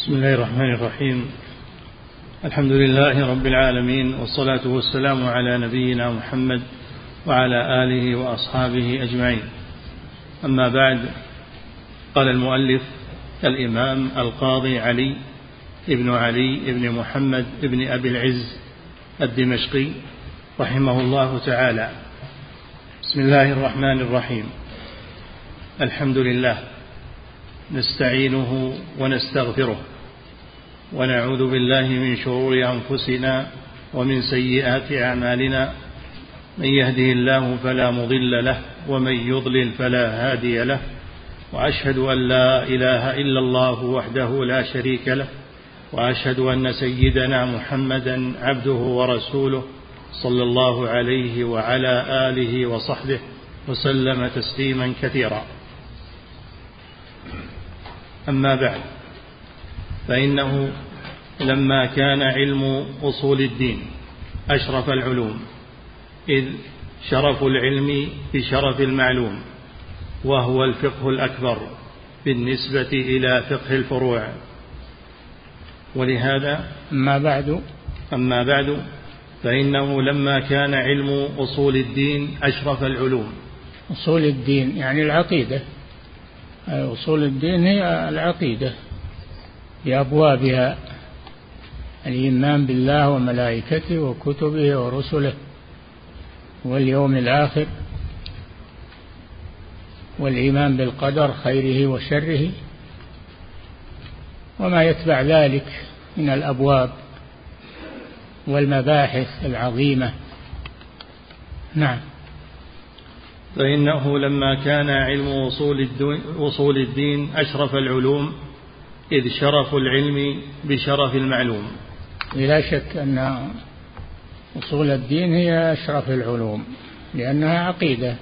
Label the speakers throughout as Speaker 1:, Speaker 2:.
Speaker 1: بسم الله الرحمن الرحيم. الحمد لله رب العالمين والصلاة والسلام على نبينا محمد وعلى آله وأصحابه أجمعين. أما بعد قال المؤلف الإمام القاضي علي ابن علي ابن محمد ابن أبي العز الدمشقي رحمه الله تعالى. بسم الله الرحمن الرحيم. الحمد لله. نستعينه ونستغفره. ونعوذ بالله من شرور أنفسنا ومن سيئات أعمالنا. من يهده الله فلا مضل له ومن يضلل فلا هادي له. وأشهد أن لا إله إلا الله وحده لا شريك له. وأشهد أن سيدنا محمدا عبده ورسوله صلى الله عليه وعلى آله وصحبه وسلم تسليما كثيرا. أما بعد فإنه لما كان علم أصول الدين أشرف العلوم إذ شرف العلم بشرف المعلوم وهو الفقه الأكبر بالنسبة إلى فقه الفروع. ولهذا
Speaker 2: أما بعد
Speaker 1: أما بعد فإنه لما كان علم أصول الدين أشرف العلوم.
Speaker 2: أصول الدين يعني العقيدة. أصول الدين هي العقيدة. بأبوابها الإيمان بالله وملائكته وكتبه ورسله واليوم الآخر والإيمان بالقدر خيره وشره وما يتبع ذلك من الأبواب والمباحث العظيمة. نعم.
Speaker 1: فإنه لما كان علم أصول الدين, الدين أشرف العلوم إذ شرف العلم بشرف المعلوم.
Speaker 2: لا شك أن أصول الدين هي أشرف العلوم لأنها عقيدة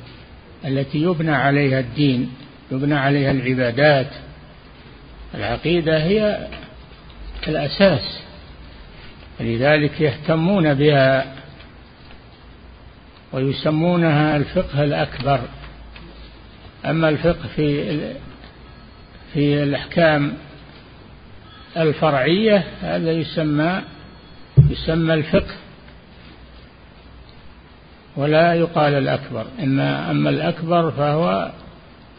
Speaker 2: التي يبنى عليها الدين يبنى عليها العبادات. العقيدة هي الأساس لذلك يهتمون بها ويسمونها الفقه الأكبر. أما الفقه في في الأحكام الفرعية هذا يسمى يسمى الفقه ولا يقال الأكبر. إما أما الأكبر فهو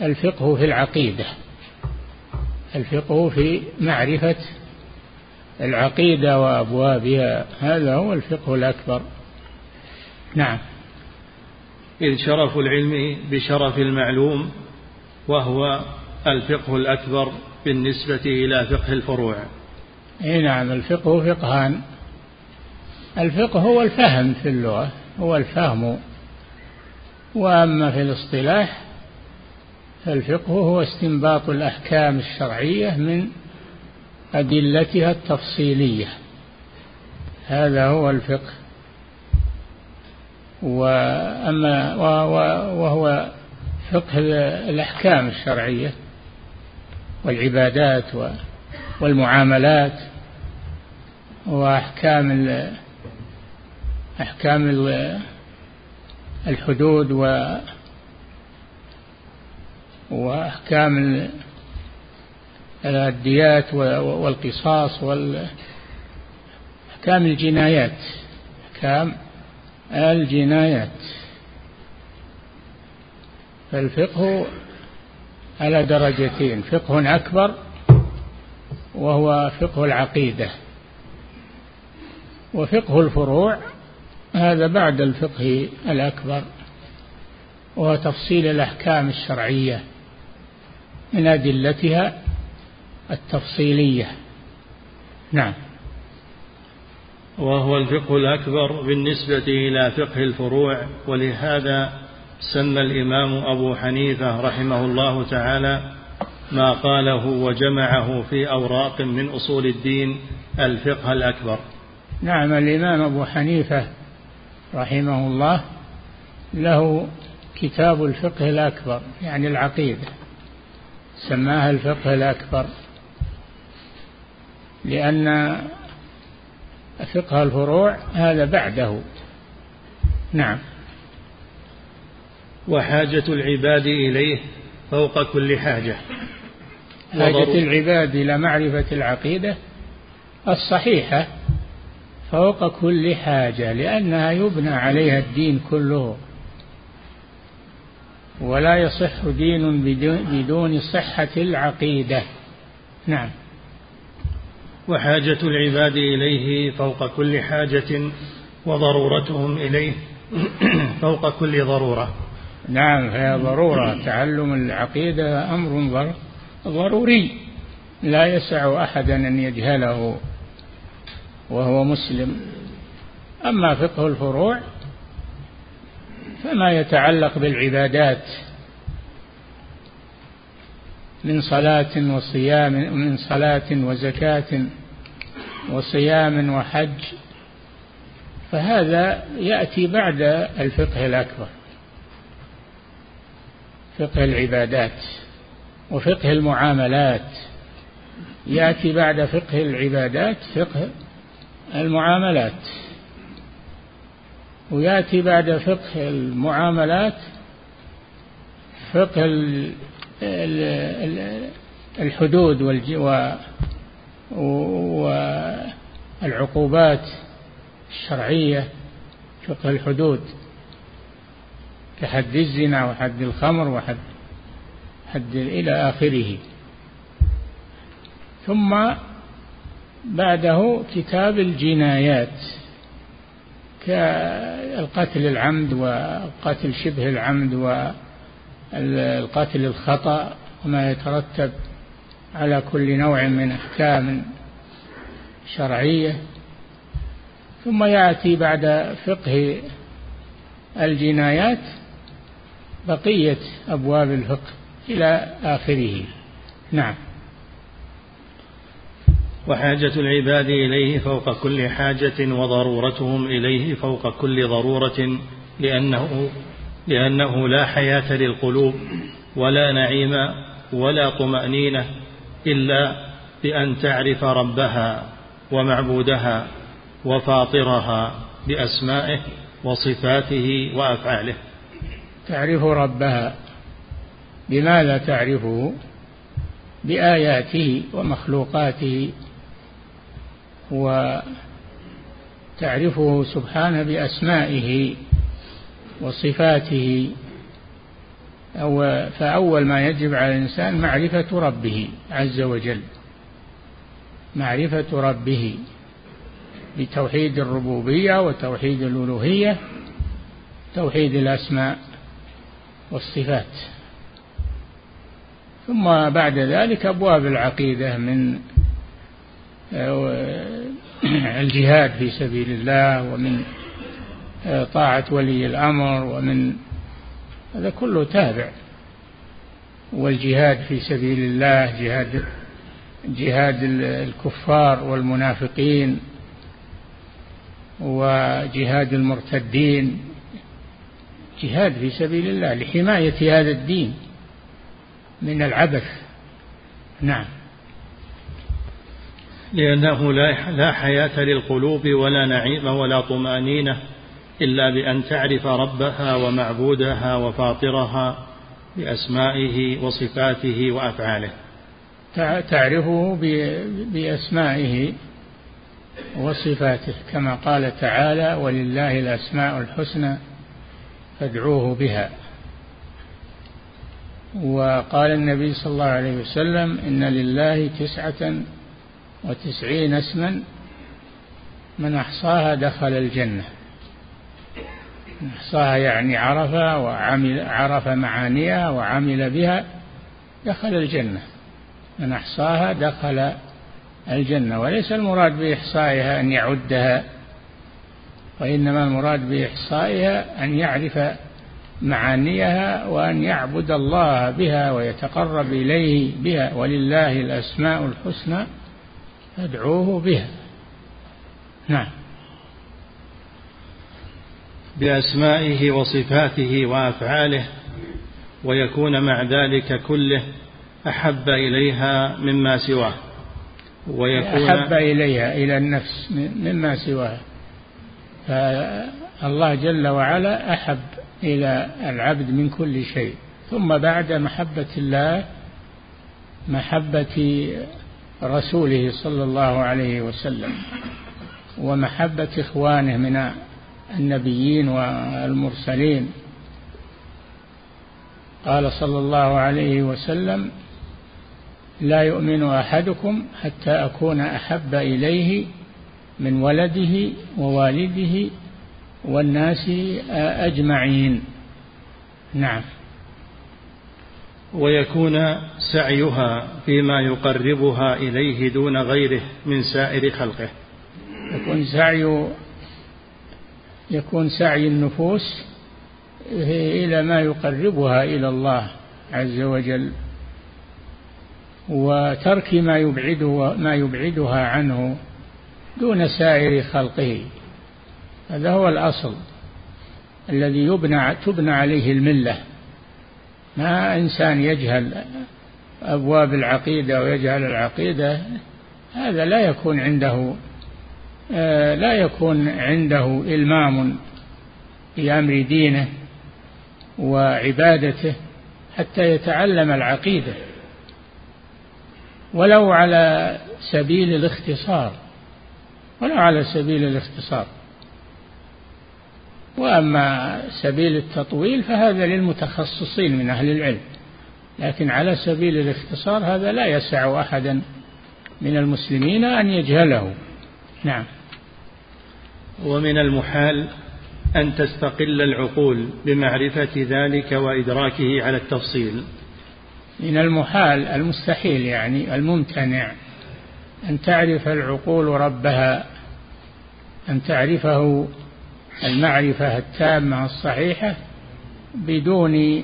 Speaker 2: الفقه في العقيدة الفقه في معرفة العقيدة وأبوابها هذا هو الفقه الأكبر. نعم.
Speaker 1: إذ شرف العلم بشرف المعلوم وهو الفقه الأكبر. بالنسبة إلى فقه الفروع.
Speaker 2: أي نعم الفقه فقهان. الفقه هو الفهم في اللغة هو الفهم. وأما في الاصطلاح فالفقه هو استنباط الأحكام الشرعية من أدلتها التفصيلية. هذا هو الفقه. وأما وهو فقه الأحكام الشرعية. والعبادات والمعاملات وأحكام أحكام الحدود و وأحكام الديات والقصاص والأحكام الجنايات. أحكام الجنايات. فالفقه على درجتين فقه أكبر وهو فقه العقيدة. وفقه الفروع هذا بعد الفقه الأكبر وهو تفصيل الأحكام الشرعية من أدلتها التفصيلية. نعم.
Speaker 1: وهو الفقه الأكبر بالنسبة إلى فقه الفروع ولهذا سمى الإمام أبو حنيفة رحمه الله تعالى ما قاله وجمعه في أوراق من أصول الدين الفقه الأكبر.
Speaker 2: نعم الإمام أبو حنيفة رحمه الله له كتاب الفقه الأكبر يعني العقيدة سماها الفقه الأكبر لأن فقه الفروع هذا بعده. نعم.
Speaker 1: وحاجة العباد إليه فوق كل حاجة.
Speaker 2: حاجة العباد إلى معرفة العقيدة الصحيحة فوق كل حاجة لأنها يبنى عليها الدين كله. ولا يصح دين بدون صحة العقيدة. نعم.
Speaker 1: وحاجة العباد إليه فوق كل حاجة وضرورتهم إليه فوق كل ضرورة.
Speaker 2: نعم فهي ضرورة. تعلم العقيدة أمر ضروري. لا يسع أحدا أن يجهله وهو مسلم. أما فقه الفروع فما يتعلق بالعبادات من صلاة وصيام من صلاة وزكاة وصيام وحج فهذا يأتي بعد الفقه الأكبر. فقه العبادات وفقه المعاملات. يأتي بعد فقه العبادات فقه المعاملات. ويأتي بعد فقه المعاملات فقه الحدود والعقوبات الشرعية فقه الحدود. كحد الزنا وحد الخمر وحد حد إلى آخره. ثم بعده كتاب الجنايات كالقتل العمد والقتل شبه العمد والقتل الخطأ وما يترتب على كل نوع من أحكام شرعية. ثم يأتي بعد فقه الجنايات بقية أبواب الفقه إلى آخره. نعم.
Speaker 1: وحاجة العباد إليه فوق كل حاجة وضرورتهم إليه فوق كل ضرورة لأنه لأنه لا حياة للقلوب ولا نعيم ولا طمأنينة إلا بأن تعرف ربها ومعبودها وفاطرها بأسمائه وصفاته وأفعاله.
Speaker 2: تعرف ربها. بماذا تعرفه بآياته ومخلوقاته. وتعرفه سبحانه بأسمائه وصفاته. أو فأول ما يجب على الإنسان معرفة ربه عز وجل. معرفة ربه بتوحيد الربوبية وتوحيد الألوهية توحيد الأسماء. والصفات. ثم بعد ذلك أبواب العقيدة من آه، الجهاد في سبيل الله ومن آه، طاعة ولي الأمر ومن هذا كله تابع. والجهاد في سبيل الله جهاد جهاد الكفار والمنافقين وجهاد المرتدين. جهاد في سبيل الله لحماية هذا الدين من العبث. نعم.
Speaker 1: لأنه لا حياة للقلوب ولا نعيم ولا طمأنينة إلا بأن تعرف ربها ومعبودها وفاطرها بأسمائه وصفاته وأفعاله.
Speaker 2: تعرفه بأسمائه وصفاته كما قال تعالى ولله الأسماء الحسنى فادعوه بها. وقال النبي صلى الله عليه وسلم إن لله تسعة وتسعين اسما من أحصاها دخل الجنة. من أحصاها يعني عرفها وعمل عرف معانيها وعمل بها دخل الجنة. من أحصاها دخل الجنة. وليس المراد بإحصائها أن يعدها وإنما المراد بإحصائها أن يعرف معانيها وأن يعبد الله بها ويتقرب إليه بها ولله الأسماء الحسنى فادعوه بها. نعم.
Speaker 1: بأسمائه وصفاته وأفعاله ويكون مع ذلك كله أحب إليها مما سواه.
Speaker 2: ويكون أحب إليها إلى النفس مما سواها. فالله جل وعلا أحب إلى العبد من كل شيء. ثم بعد محبة الله محبة رسوله صلى الله عليه وسلم ومحبة إخوانه من النبيين والمرسلين. قال صلى الله عليه وسلم لا يؤمن أحدكم حتى أكون أحب إليه من ولده ووالده والناس أجمعين. نعم.
Speaker 1: ويكون سعيها فيما يقربها إليه دون غيره من سائر خلقه.
Speaker 2: يكون سعي يكون سعي النفوس إلى ما يقربها إلى الله عز وجل وترك ما يبعده ما يبعدها عنه. دون سائر خلقه. هذا هو الأصل الذي يبنى تبنى عليه الملة. ما إنسان يجهل أبواب العقيدة ويجهل العقيدة هذا لا يكون عنده آه، لا يكون عنده إلمام بأمر دينه وعبادته حتى يتعلم العقيدة. ولو على سبيل الاختصار. ولو على سبيل الاختصار. وأما سبيل التطويل فهذا للمتخصصين من أهل العلم لكن على سبيل الاختصار هذا لا يسع أحدا من المسلمين أن يجهله. نعم.
Speaker 1: ومن المحال أن تستقل العقول بمعرفة ذلك وإدراكه على التفصيل.
Speaker 2: من المحال المستحيل يعني الممتنع. أن تعرف العقول ربها أن تعرفه المعرفة التامة الصحيحة بدون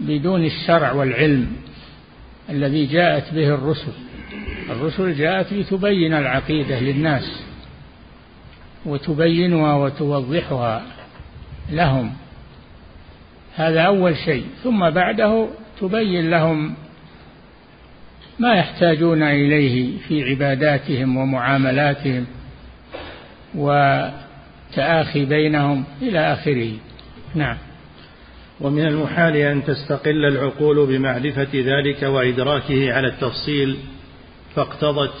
Speaker 2: بدون الشرع والعلم الذي جاءت به الرسل. الرسل جاءت لتبين العقيدة للناس وتبينها وتوضحها لهم. هذا أول شيء. ثم بعده تبين لهم ما يحتاجون إليه في عباداتهم ومعاملاتهم وتآخي بينهم إلى آخره. نعم.
Speaker 1: ومن المحال أن تستقل العقول بمعرفة ذلك وإدراكه على التفصيل فاقتضت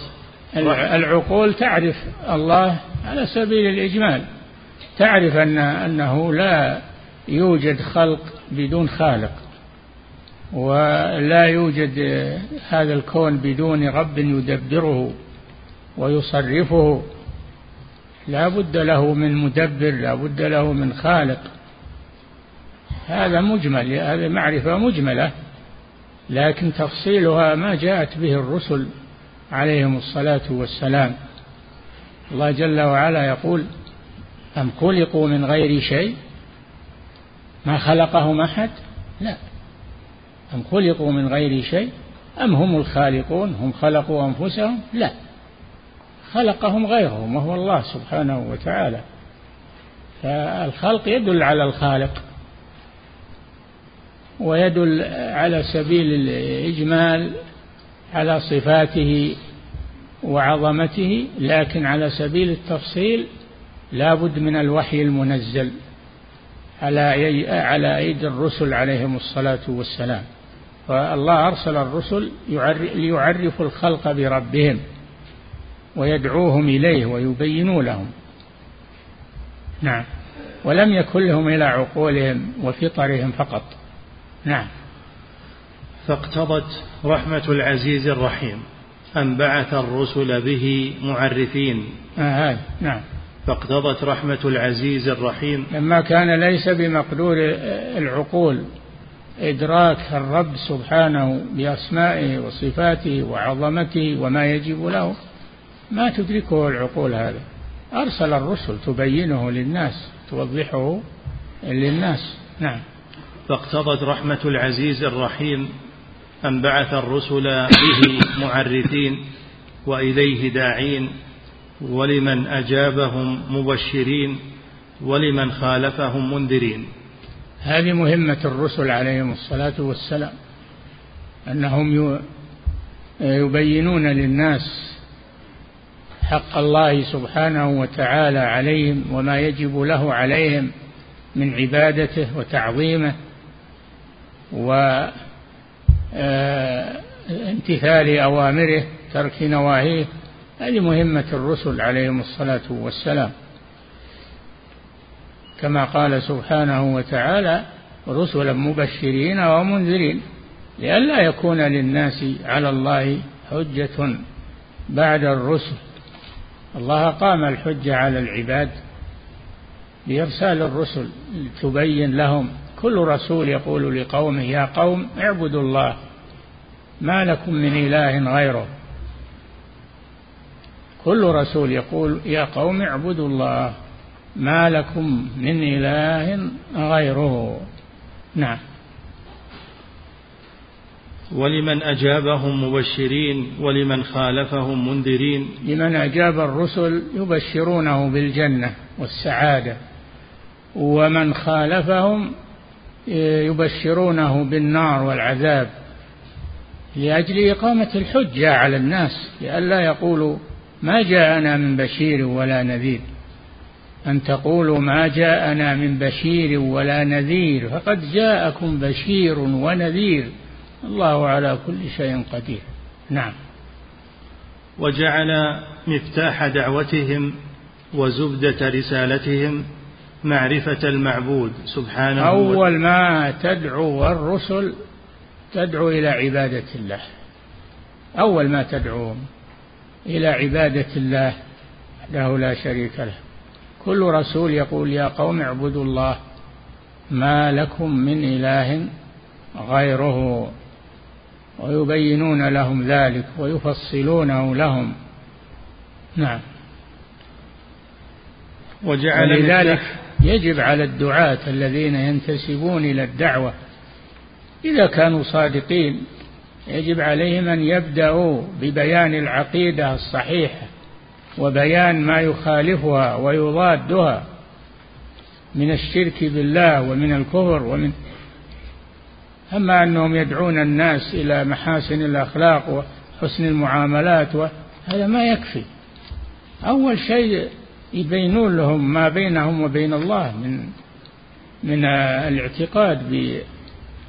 Speaker 2: العقول تعرف الله على سبيل الإجمال. تعرف أن أنه لا يوجد خلق بدون خالق. ولا يوجد هذا الكون بدون رب يدبره ويصرفه. لا بد له من مدبر لا بد له من خالق. هذا مجمل هذه معرفة مجملة لكن تفصيلها ما جاءت به الرسل عليهم الصلاة والسلام. الله جل وعلا يقول أم خلقوا من غير شيء؟ ما خلقهم أحد؟ لا. أم خلقوا من غير شيء؟ أم هم الخالقون؟ هم خلقوا أنفسهم؟ لا. خلقهم غيرهم وهو الله سبحانه وتعالى. فالخلق يدل على الخالق ويدل على سبيل الإجمال على صفاته وعظمته لكن على سبيل التفصيل لا بد من الوحي المنزل على على أيدي الرسل عليهم الصلاة والسلام. فالله أرسل الرسل ليعرفوا الخلق بربهم ويدعوهم إليه ويبينوا لهم. نعم. ولم يكن لهم إلى عقولهم وفطرهم فقط. نعم.
Speaker 1: فاقتضت رحمة العزيز الرحيم أن بعث الرسل به معرفين.
Speaker 2: آه نعم.
Speaker 1: فاقتضت رحمة العزيز الرحيم.
Speaker 2: لما كان ليس بمقدور العقول إدراك الرب سبحانه بأسمائه وصفاته وعظمته وما يجب له. ما تدركه العقول هذا. أرسل الرسل تبينه للناس توضحه للناس. نعم.
Speaker 1: فاقتضت رحمة العزيز الرحيم أن بعث الرسل به معرفين وإليه داعين ولمن أجابهم مبشرين ولمن خالفهم منذرين.
Speaker 2: هذه مهمة الرسل عليهم الصلاة والسلام أنهم يبينون للناس حق الله سبحانه وتعالى عليهم وما يجب له عليهم من عبادته وتعظيمه و آه، أوامره ترك نواهيه. هذه مهمة الرسل عليهم الصلاة والسلام. كما قال سبحانه وتعالى رسلا مبشرين ومنذرين لئلا يكون للناس على الله حجة بعد الرسل. الله قام الحجة على العباد بإرسال الرسل تبين لهم. كل رسول يقول لقومه يا قوم اعبدوا الله ما لكم من إله غيره. كل رسول يقول يا قوم اعبدوا الله. ما لكم من إله غيره. نعم.
Speaker 1: ولمن أجابهم مبشرين ولمن خالفهم منذرين.
Speaker 2: لمن أجاب الرسل يبشرونه بالجنة والسعادة ومن خالفهم يبشرونه بالنار والعذاب لأجل إقامة الحجة على الناس لئلا يقولوا ما جاءنا من بشير ولا نذير. أن تقولوا ما جاءنا من بشير ولا نذير فقد جاءكم بشير ونذير. الله على كل شيء قدير. نعم.
Speaker 1: وجعل مفتاح دعوتهم وزبدة رسالتهم معرفة المعبود سبحانه
Speaker 2: أول ما تدعو الرسل تدعو إلى عبادة الله. أول ما تدعوهم إلى عبادة الله له لا شريك له. كل رسول يقول يا قوم اعبدوا الله ما لكم من إله غيره ويبينون لهم ذلك ويفصلونه لهم. نعم. وجعل ذلك يجب على الدعاة الذين ينتسبون إلى الدعوة إذا كانوا صادقين يجب عليهم أن يبدأوا ببيان العقيدة الصحيحة. وبيان ما يخالفها ويضادها من الشرك بالله ومن الكفر ومن أما أنهم يدعون الناس إلى محاسن الأخلاق وحسن المعاملات هذا ما يكفي. أول شيء يبينون لهم ما بينهم وبين الله من من الاعتقاد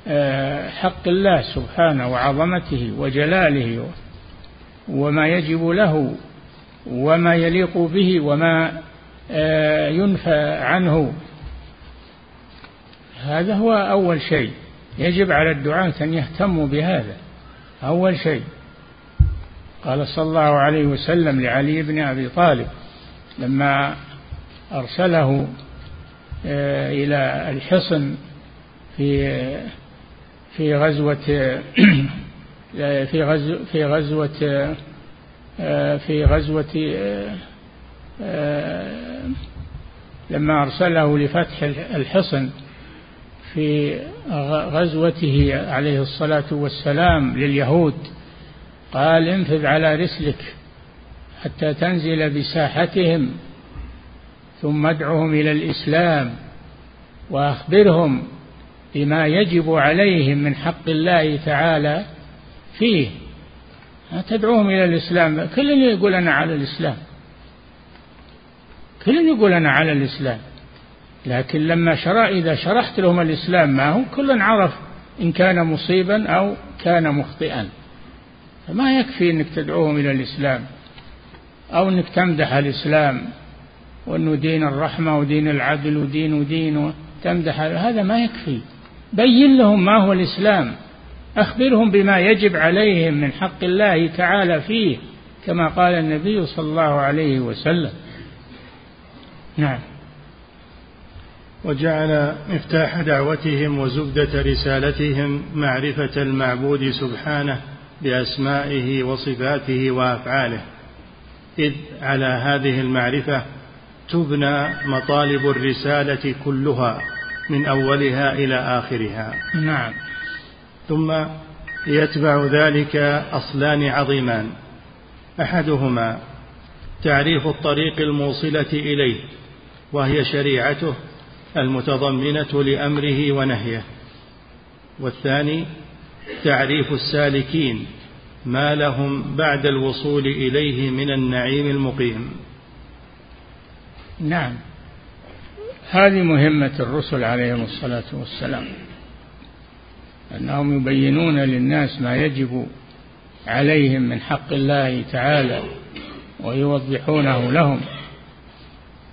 Speaker 2: بحق الله سبحانه وعظمته وجلاله وما يجب له وما يليق به وما ينفى عنه. هذا هو أول شيء. يجب على الدعاة أن يهتموا بهذا. أول شيء. قال صلى الله عليه وسلم لعلي بن أبي طالب لما أرسله آه، إلى الحصن في في غزوة في غزو في غزوة آه، في غزوة آه، لما أرسله لفتح الحصن في غزوته عليه الصلاة والسلام لليهود قال انفذ على رسلك حتى تنزل بساحتهم ثم ادعهم إلى الإسلام وأخبرهم بما يجب عليهم من حق الله تعالى فيه. تدعوهم إلى الإسلام. كل يقول أنا على الإسلام. كل يقول أنا على الإسلام. لكن لما شرع إذا شرحت لهم الإسلام ما هو كل عرف إن كان مصيبا أو كان مخطئا. فما يكفي أنك تدعوهم إلى الإسلام أو أنك تمدح الإسلام وأنه دين الرحمة ودين العدل ودين ودين وتمدح هذا ما يكفي. بين لهم ما هو الإسلام. أخبرهم بما يجب عليهم من حق الله تعالى فيه كما قال النبي صلى الله عليه وسلم. نعم.
Speaker 1: وجعل مفتاح دعوتهم وزبدة رسالتهم معرفة المعبود سبحانه بأسمائه وصفاته وأفعاله. إذ على هذه المعرفة تبنى مطالب الرسالة كلها من أولها إلى آخرها.
Speaker 2: نعم.
Speaker 1: ثم يتبع ذلك أصلان عظيمان. أحدهما تعريف الطريق الموصلة إليه وهي شريعته المتضمنة لأمره ونهيه. والثاني تعريف السالكين ما لهم بعد الوصول إليه من النعيم المقيم.
Speaker 2: نعم. هذه مهمة الرسل عليهم الصلاة والسلام. أنهم يبينون للناس ما يجب عليهم من حق الله تعالى ويوضحونه لهم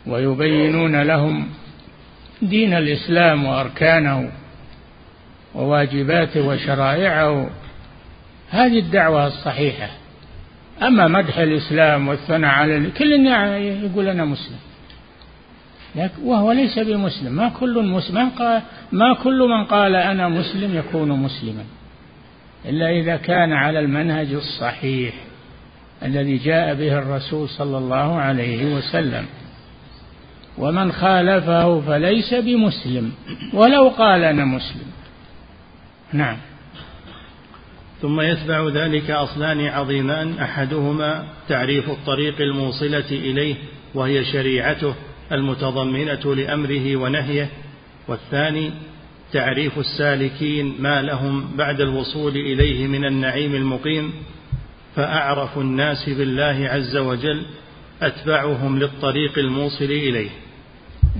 Speaker 2: ويبينون لهم دين الإسلام وأركانه وواجباته وشرائعه. هذه الدعوة الصحيحة. أما مدح الإسلام والثناء على كل يقول أنا مسلم. وهو ليس بمسلم. ما كل مسلم ما كل من قال أنا مسلم يكون مسلما. إلا إذا كان على المنهج الصحيح الذي جاء به الرسول صلى الله عليه وسلم. ومن خالفه فليس بمسلم. ولو قال أنا مسلم. نعم.
Speaker 1: ثم يتبع ذلك أصلان عظيمان أحدهما تعريف الطريق الموصلة إليه وهي شريعته المتضمنة لأمره ونهيه والثاني تعريف السالكين ما لهم بعد الوصول إليه من النعيم المقيم فأعرف الناس بالله عز وجل أتبعهم للطريق الموصل إليه.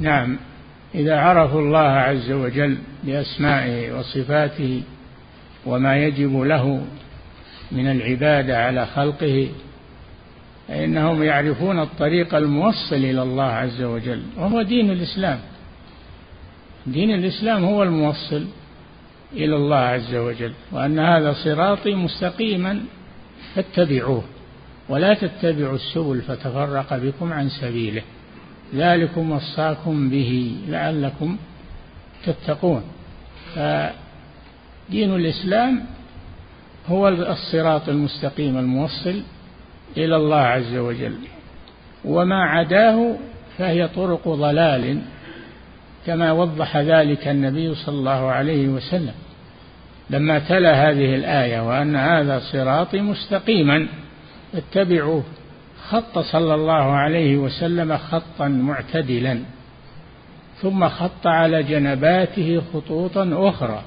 Speaker 2: نعم. إذا عرفوا الله عز وجل بأسمائه وصفاته وما يجب له من العبادة على خلقه فإنهم يعرفون الطريق الموصل إلى الله عز وجل وهو دين الإسلام. دين الإسلام هو الموصل إلى الله عز وجل وأن هذا صراطي مستقيما فاتبعوه ولا تتبعوا السبل فتفرق بكم عن سبيله. ذلكم وصاكم به لعلكم تتقون. فدين الإسلام هو الصراط المستقيم الموصل إلى الله عز وجل. وما عداه فهي طرق ضلال كما وضح ذلك النبي صلى الله عليه وسلم. لما تلا هذه الآية وأن هذا صراطي مستقيما اتبعوه خط صلى الله عليه وسلم خطا معتدلا ثم خط على جنباته خطوطا أخرى.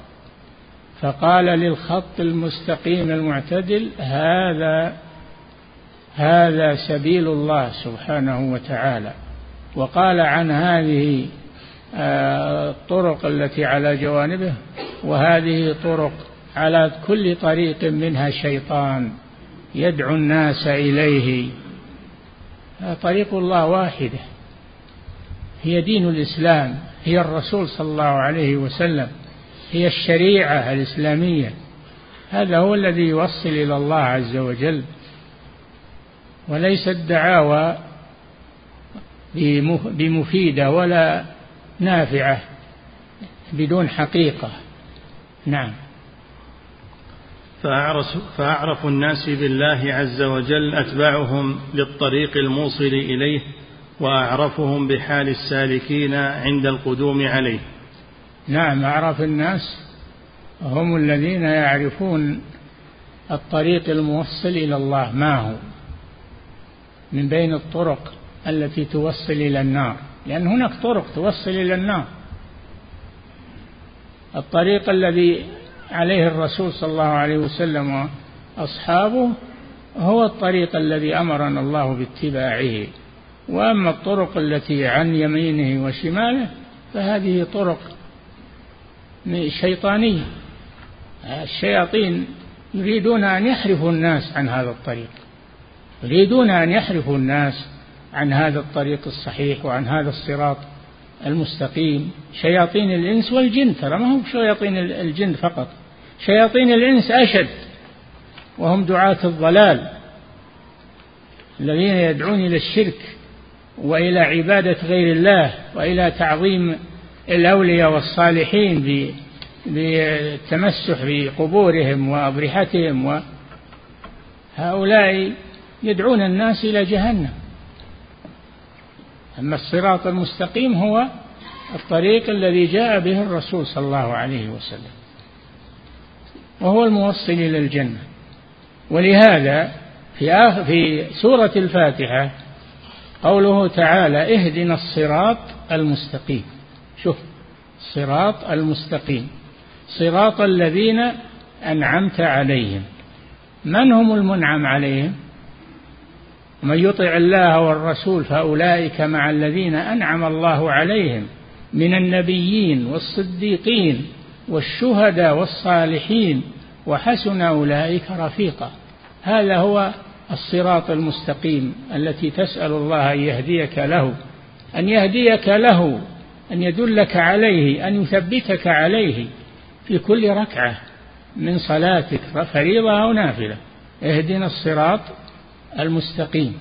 Speaker 2: فقال للخط المستقيم المعتدل هذا هذا سبيل الله سبحانه وتعالى. وقال عن هذه آه، الطرق التي على جوانبه وهذه طرق على كل طريق منها شيطان يدعو الناس إليه. طريق الله واحدة. هي دين الإسلام هي الرسول صلى الله عليه وسلم هي الشريعة الإسلامية. هذا هو الذي يوصل إلى الله عز وجل. وليس الدعاوى بمفيدة ولا نافعة بدون حقيقة. نعم.
Speaker 1: فأعرف, فأعرف الناس بالله عز وجل أتبعهم للطريق الموصل إليه وأعرفهم بحال السالكين عند القدوم عليه.
Speaker 2: نعم أعرف الناس هم الذين يعرفون الطريق الموصل إلى الله ما هو من بين الطرق التي توصل إلى النار. لأن هناك طرق توصل إلى النار. الطريق الذي عليه الرسول صلى الله عليه وسلم وأصحابه هو الطريق الذي أمرنا الله باتباعه. وأما الطرق التي عن يمينه وشماله فهذه طرق شيطانية. الشياطين يريدون أن يحرفوا الناس عن هذا الطريق. يريدون أن يحرفوا الناس عن هذا الطريق الصحيح وعن هذا الصراط المستقيم. شياطين الإنس والجن ترى ما هم شياطين الجن فقط. شياطين الإنس أشد وهم دعاة الضلال الذين يدعون إلى الشرك وإلى عبادة غير الله وإلى تعظيم الأولياء والصالحين بالتمسح بقبورهم وأضرحتهم وهؤلاء يدعون الناس إلى جهنم. أما الصراط المستقيم هو الطريق الذي جاء به الرسول صلى الله عليه وسلم وهو الموصل إلى الجنة. ولهذا في آخر في سورة الفاتحة قوله تعالى اهدنا الصراط المستقيم شوف الصراط المستقيم صراط الذين أنعمت عليهم. من هم المنعم عليهم؟ ومن يطع الله والرسول فأولئك مع الذين أنعم الله عليهم من النبيين والصديقين والشهداء والصالحين وحسن أولئك رفيقا. هذا هو الصراط المستقيم التي تسأل الله أن يهديك له أن يهديك له أن يدلك عليه أن يثبتك عليه في كل ركعة من صلاتك. فريضة أو نافلة اهدنا الصراط المستقيم.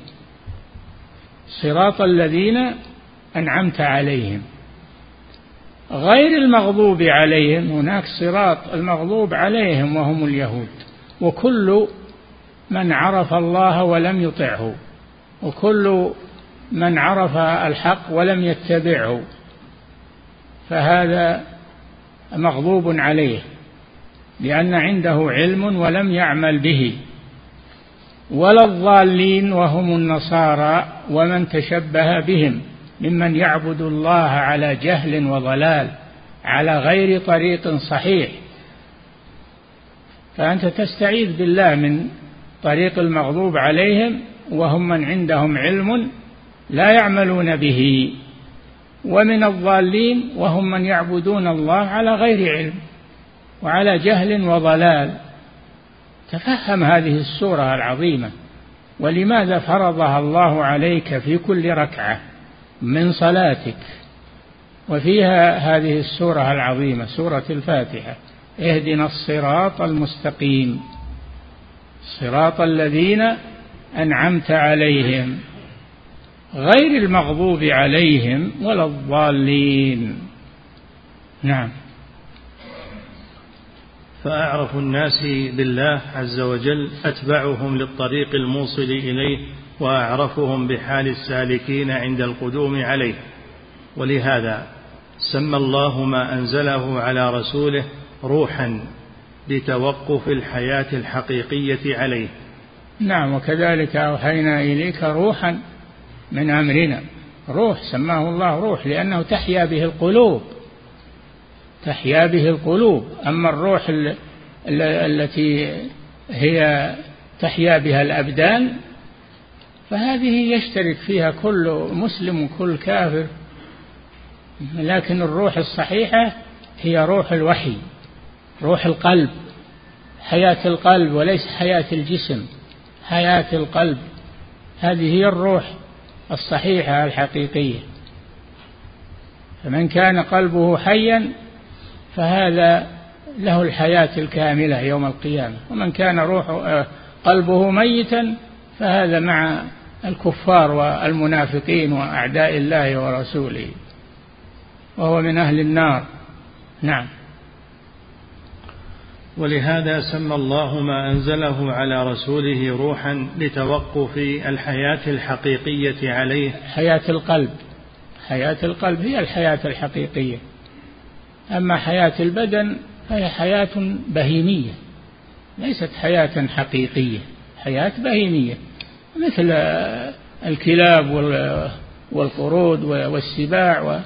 Speaker 2: صراط الذين أنعمت عليهم. غير المغضوب عليهم هناك صراط المغضوب عليهم وهم اليهود. وكل من عرف الله ولم يطعه وكل من عرف الحق ولم يتبعه فهذا مغضوب عليه لأن عنده علم ولم يعمل به. ولا الضالين وهم النصارى ومن تشبه بهم ممن يعبد الله على جهل وضلال على غير طريق صحيح. فأنت تستعيذ بالله من طريق المغضوب عليهم وهم من عندهم علم لا يعملون به. ومن الضالين وهم من يعبدون الله على غير علم وعلى جهل وضلال. تفهم هذه السورة العظيمة. ولماذا فرضها الله عليك في كل ركعة من صلاتك؟ وفيها هذه السورة العظيمة سورة الفاتحة. اهدنا الصراط المستقيم. صراط الذين أنعمت عليهم. غير المغضوب عليهم ولا الضالين. نعم.
Speaker 1: فأعرف الناس بالله عز وجل أتبعهم للطريق الموصل إليه وأعرفهم بحال السالكين عند القدوم عليه. ولهذا سمى الله ما أنزله على رسوله روحا لتوقف الحياة الحقيقية عليه.
Speaker 2: نعم وكذلك أوحينا إليك روحا من أمرنا. روح سماه الله روح لأنه تحيا به القلوب. تحيا به القلوب. أما الروح التي هي تحيا بها الأبدان فهذه يشترك فيها كل مسلم وكل كافر. لكن الروح الصحيحة هي روح الوحي روح القلب حياة القلب وليس حياة الجسم حياة القلب. هذه هي الروح الصحيحة الحقيقية. فمن كان قلبه حيا فهذا له الحياة الكاملة يوم القيامة. ومن كان روح آه، قلبه ميتا فهذا مع الكفار والمنافقين وأعداء الله ورسوله. وهو من أهل النار. نعم.
Speaker 1: ولهذا سمى الله ما أنزله على رسوله روحا لتوقف الحياة الحقيقية عليه.
Speaker 2: حياة القلب. حياة القلب هي الحياة الحقيقية. أما حياة البدن فهي حياة بهيمية ليست حياة حقيقية حياة بهيمية مثل الكلاب والقرود والسباع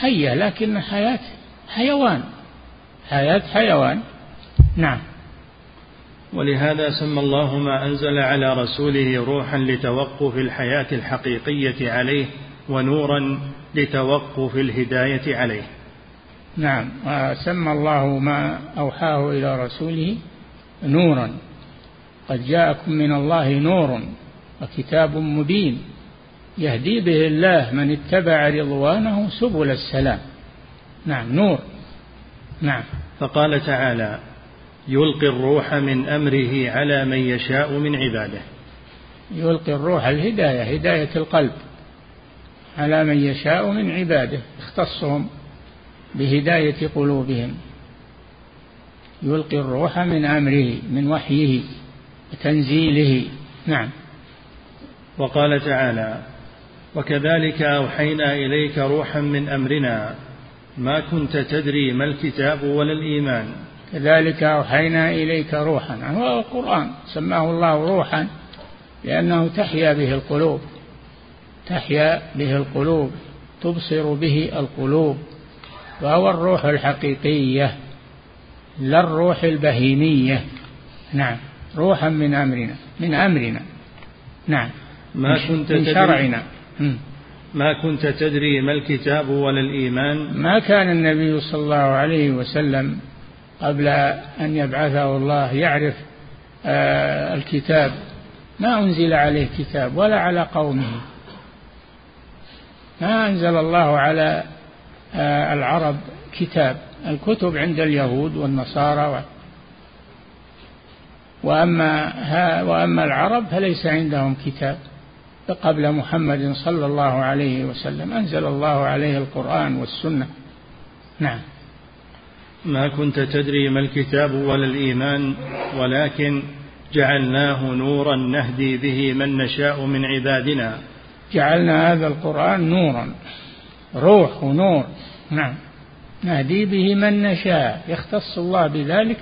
Speaker 2: حية لكن حياة حيوان حياة حيوان. نعم.
Speaker 1: ولهذا سمى الله ما أنزل على رسوله روحا لتوقف الحياة الحقيقية عليه ونورا لتوقف الهداية عليه.
Speaker 2: نعم. وسمى الله ما أوحاه إلى رسوله نورا. قد جاءكم من الله نور وكتاب مبين يهدي به الله من اتبع رضوانه سبل السلام. نعم نور. نعم.
Speaker 1: فقال تعالى يلقي الروح من أمره على من يشاء من عباده.
Speaker 2: يلقي الروح الهداية هداية القلب على من يشاء من عباده اختصهم. بهداية قلوبهم. يلقي الروح من أمره من وحيه وتنزيله. نعم.
Speaker 1: وقال تعالى وكذلك أوحينا إليك روحا من أمرنا. ما كنت تدري ما الكتاب ولا الإيمان.
Speaker 2: كذلك أوحينا إليك روحا. هو القرآن سماه الله روحا لأنه تحيا به القلوب. تحيا به القلوب تبصر به القلوب. وهو الروح الحقيقية لا الروح البهيمية. نعم روحا من أمرنا من أمرنا. نعم
Speaker 1: ما كنت
Speaker 2: من شرعنا.
Speaker 1: ما كنت تدري ما الكتاب ولا الإيمان؟
Speaker 2: ما كان النبي صلى الله عليه وسلم قبل أن يبعثه الله يعرف آه، الكتاب. ما أنزل عليه كتاب ولا على قومه. ما أنزل الله على العرب كتاب الكتب عند اليهود والنصارى وأما ها وأما العرب فليس عندهم كتاب. قبل محمد صلى الله عليه وسلم أنزل الله عليه القرآن والسنة. نعم.
Speaker 1: ما كنت تدري ما الكتاب ولا الإيمان ولكن جعلناه نورا نهدي به من نشاء من عبادنا.
Speaker 2: جعلنا هذا القرآن نورا. روح ونور. نعم. نهدي به من نشاء. يختص الله بذلك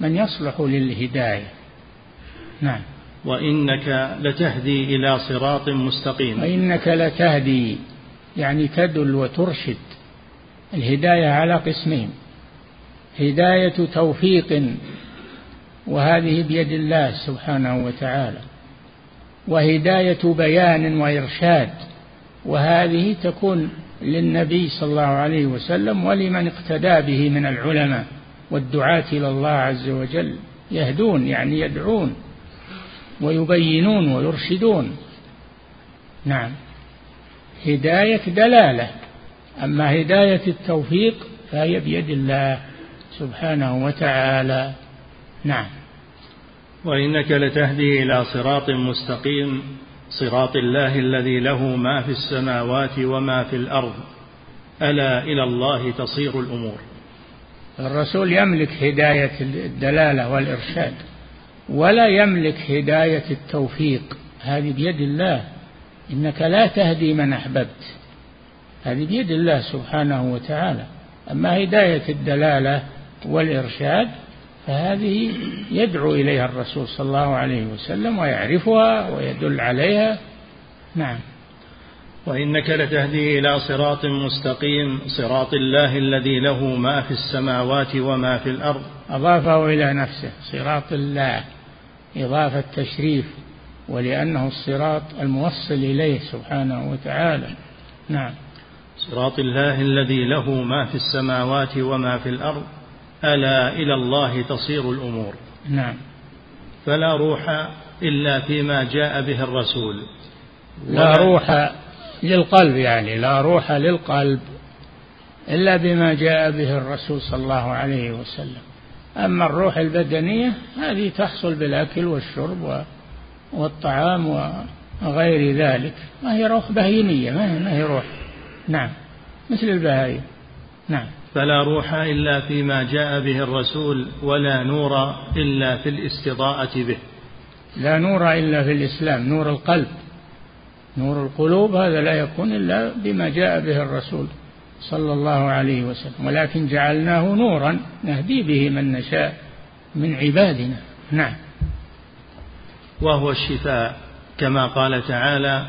Speaker 2: من يصلح للهداية. نعم.
Speaker 1: وإنك لتهدي إلى صراط مستقيم.
Speaker 2: وإنك لتهدي يعني تدل وترشد الهداية على قسمين. هداية توفيق وهذه بيد الله سبحانه وتعالى. وهداية بيان وإرشاد وهذه تكون للنبي صلى الله عليه وسلم ولمن اقتدى به من العلماء والدعاة إلى الله عز وجل يهدون يعني يدعون ويبينون ويرشدون. نعم. هداية دلالة أما هداية التوفيق فهي بيد الله سبحانه وتعالى. نعم.
Speaker 1: وإنك لتهدي إلى صراط مستقيم. صراط الله الذي له ما في السماوات وما في الأرض. ألا إلى الله تصير الأمور.
Speaker 2: الرسول يملك هداية الدلالة والإرشاد ولا يملك هداية التوفيق. هذه بيد الله. إنك لا تهدي من أحببت. هذه بيد الله سبحانه وتعالى. أما هداية الدلالة والإرشاد فهذه يدعو إليها الرسول صلى الله عليه وسلم ويعرفها ويدل عليها. نعم.
Speaker 1: وإنك لتهدي إلى صراط مستقيم صراط الله الذي له ما في السماوات وما في الأرض.
Speaker 2: أضافه إلى نفسه صراط الله إضافة تشريف ولأنه الصراط الموصل إليه سبحانه وتعالى. نعم.
Speaker 1: صراط الله الذي له ما في السماوات وما في الأرض. ألا إلى الله تصير الأمور.
Speaker 2: نعم.
Speaker 1: فلا روح إلا فيما جاء به الرسول.
Speaker 2: لا روح للقلب يعني لا روح للقلب إلا بما جاء به الرسول صلى الله عليه وسلم. أما الروح البدنية هذه تحصل بالأكل والشرب والطعام وغير ذلك. ما هي روح بهيمية ما هي روح. نعم. مثل البهائم نعم.
Speaker 1: فلا روح إلا فيما جاء به الرسول ولا نور إلا في الاستضاءة به.
Speaker 2: لا نور إلا في الإسلام نور القلب نور القلوب هذا لا يكون إلا بما جاء به الرسول صلى الله عليه وسلم. ولكن جعلناه نورا نهدي به من نشاء من عبادنا. نعم.
Speaker 1: وهو الشفاء كما قال تعالى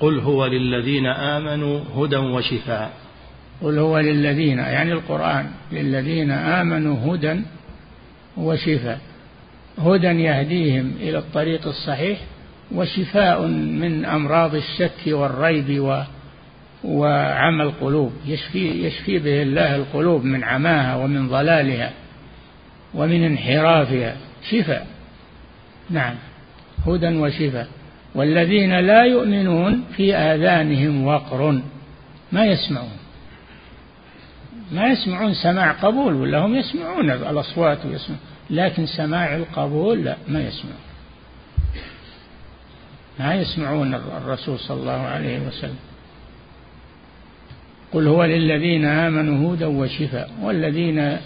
Speaker 1: قل هو للذين آمنوا هدى وشفاء.
Speaker 2: قل هو للذين يعني القرآن للذين آمنوا هدى وشفاء. هدى يهديهم إلى الطريق الصحيح وشفاء من أمراض الشك والريب و وعمى القلوب. يشفي يشفي به الله القلوب من عماها ومن ضلالها ومن انحرافها. شفاء. نعم. هدى وشفاء. والذين لا يؤمنون في آذانهم وقر ما يسمعون. ما يسمعون سماع قبول ولا هم يسمعون الأصوات ويسمعون. لكن سماع القبول لا ما يسمعون. ما يسمعون الرسول صلى الله عليه وسلم. قل هو للذين آمنوا هدى وشفاء والذين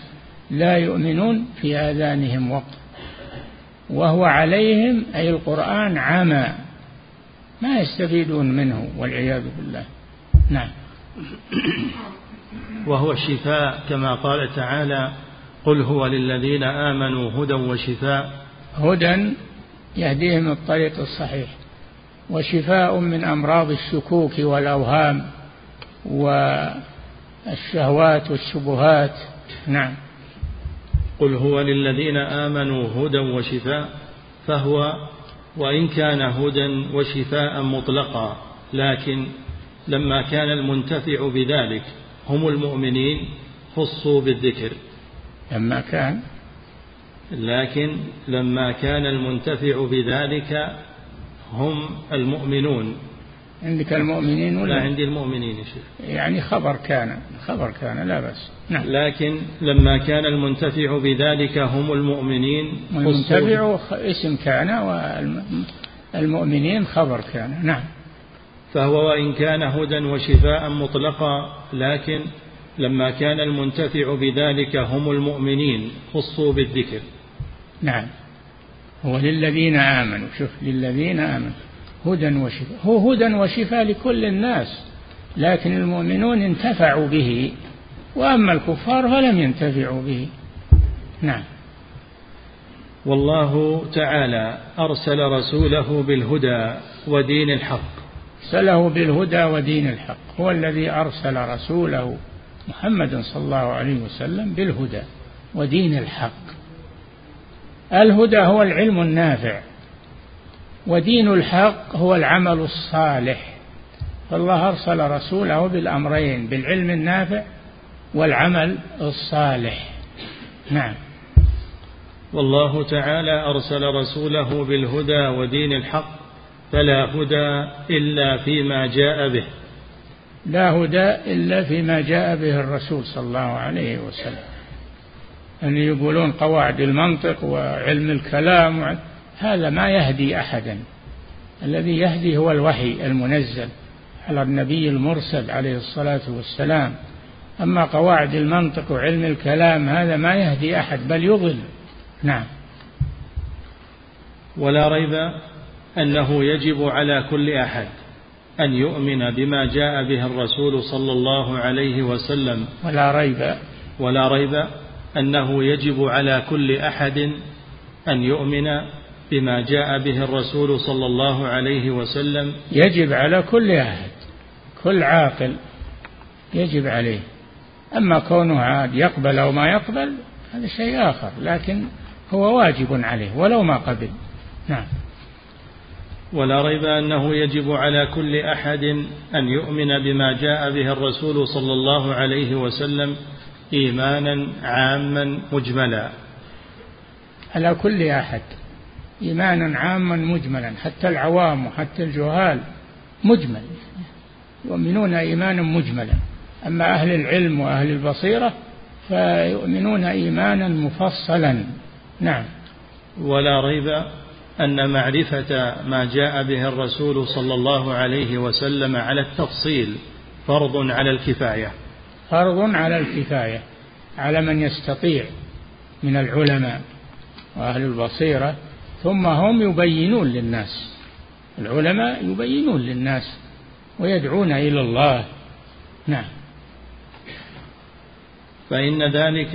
Speaker 2: لا يؤمنون في آذانهم وقر وهو عليهم أي القرآن عمى. ما يستفيدون منه والعياذ بالله. نعم.
Speaker 1: وهو الشفاء كما قال تعالى قل هو للذين آمنوا هدى وشفاء.
Speaker 2: هدى يهديهم الطريق الصحيح وشفاء من أمراض الشكوك والأوهام والشهوات والشبهات. نعم.
Speaker 1: قل هو للذين آمنوا هدى وشفاء فهو وإن كان هدى وشفاء مطلقا لكن لما كان المنتفع بذلك هم المؤمنين خصوا بالذكر.
Speaker 2: لما كان.
Speaker 1: لكن لما كان المنتفع بذلك هم المؤمنون.
Speaker 2: عندك المؤمنين
Speaker 1: ولا؟ لا عندي المؤمنين يا شيخ.
Speaker 2: يعني خبر كان خبر كان لا بس
Speaker 1: نعم. لكن لما كان المنتفع بذلك هم المؤمنين
Speaker 2: المنتفع اسم كان والمؤمنين خبر كان. نعم.
Speaker 1: فهو وإن كان هدى وشفاء مطلقا لكن لما كان المنتفع بذلك هم المؤمنين خصوا بالذكر.
Speaker 2: نعم. هو للذين آمنوا شوف للذين آمنوا. هدى وشفاء. هو هدى وشفاء لكل الناس لكن المؤمنون انتفعوا به. وأما الكفار فلم ينتفعوا به. نعم.
Speaker 1: والله تعالى أرسل رسوله بالهدى ودين الحق.
Speaker 2: أرسله بالهدى ودين الحق. هو الذي أرسل رسوله محمد صلى الله عليه وسلم بالهدى ودين الحق. الهدى هو العلم النافع ودين الحق هو العمل الصالح. فالله أرسل رسوله بالأمرين بالعلم النافع والعمل الصالح. نعم.
Speaker 1: والله تعالى أرسل رسوله بالهدى ودين الحق فلا هدى إلا فيما جاء به.
Speaker 2: لا هدى إلا فيما جاء به الرسول صلى الله عليه وسلم. أن يقولون قواعد المنطق وعلم الكلام هذا ما يهدي أحدا. الذي يهدي هو الوحي المنزل على النبي المرسل عليه الصلاة والسلام. أما قواعد المنطق وعلم الكلام هذا ما يهدي أحد بل يضل. نعم.
Speaker 1: ولا ريب أنه يجب على كل أحد أن يؤمن بما جاء به الرسول صلى الله عليه وسلم.
Speaker 2: ولا ريب.
Speaker 1: ولا ريب أنه يجب على كل أحد أن يؤمن بما جاء به الرسول صلى الله عليه وسلم.
Speaker 2: يجب على كل أحد كل عاقل يجب عليه. أما كونه عاد يقبل أو ما يقبل هذا شيء آخر لكن هو واجب عليه ولو ما قبل. نعم.
Speaker 1: ولا ريب أنه يجب على كل أحد أن يؤمن بما جاء به الرسول صلى الله عليه وسلم إيمانا عاما مجملا.
Speaker 2: على كل أحد. إيمانا عاما مجملا حتى العوام وحتى الجهال مجمل. يؤمنون إيمانا مجملا. أما أهل العلم وأهل البصيرة فيؤمنون إيمانا مفصلا. نعم.
Speaker 1: ولا ريب أن معرفة ما جاء به الرسول صلى الله عليه وسلم على التفصيل فرض على الكفاية.
Speaker 2: فرض على الكفاية على من يستطيع من العلماء وأهل البصيرة ثم هم يبينون للناس العلماء يبينون للناس ويدعون إلى الله. نعم.
Speaker 1: فإن ذلك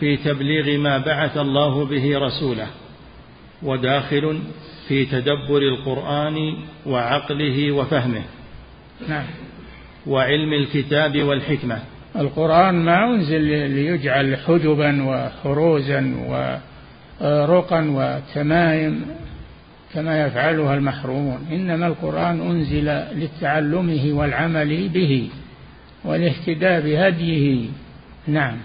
Speaker 1: في تبليغ ما بعث الله به رسوله. وداخل في تدبر القرآن وعقله وفهمه.
Speaker 2: نعم.
Speaker 1: وعلم الكتاب والحكمة.
Speaker 2: القرآن ما أنزل ليجعل حجبا وحروزا ورقا وتمايم كما يفعلها المحرومون. إنما القرآن أنزل لتعلمه والعمل به والاهتداء بهديه. نعم.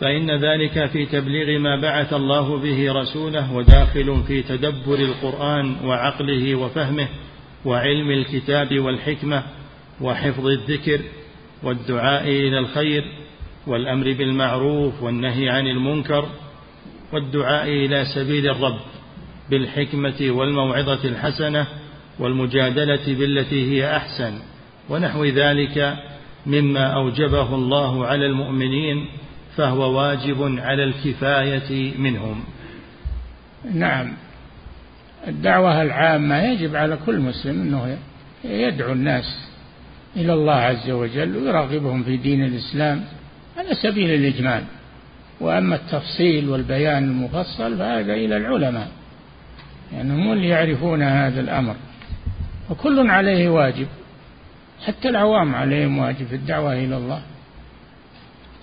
Speaker 1: فإن ذلك في تبليغ ما بعث الله به رسوله وداخل في تدبر القرآن وعقله وفهمه وعلم الكتاب والحكمة وحفظ الذكر والدعاء إلى الخير والأمر بالمعروف والنهي عن المنكر والدعاء إلى سبيل الرب بالحكمة والموعظة الحسنة والمجادلة بالتي هي أحسن ونحو ذلك مما أوجبه الله على المؤمنين فهو واجب على الكفاية منهم.
Speaker 2: نعم. الدعوة العامة يجب على كل مسلم أنه يدعو الناس إلى الله عز وجل ويراغبهم في دين الإسلام على سبيل الإجمال. وأما التفصيل والبيان المفصل فهذا إلى العلماء يعني هم اللي يعرفون هذا الأمر. وكل عليه واجب حتى العوام عليهم واجب في الدعوة إلى الله.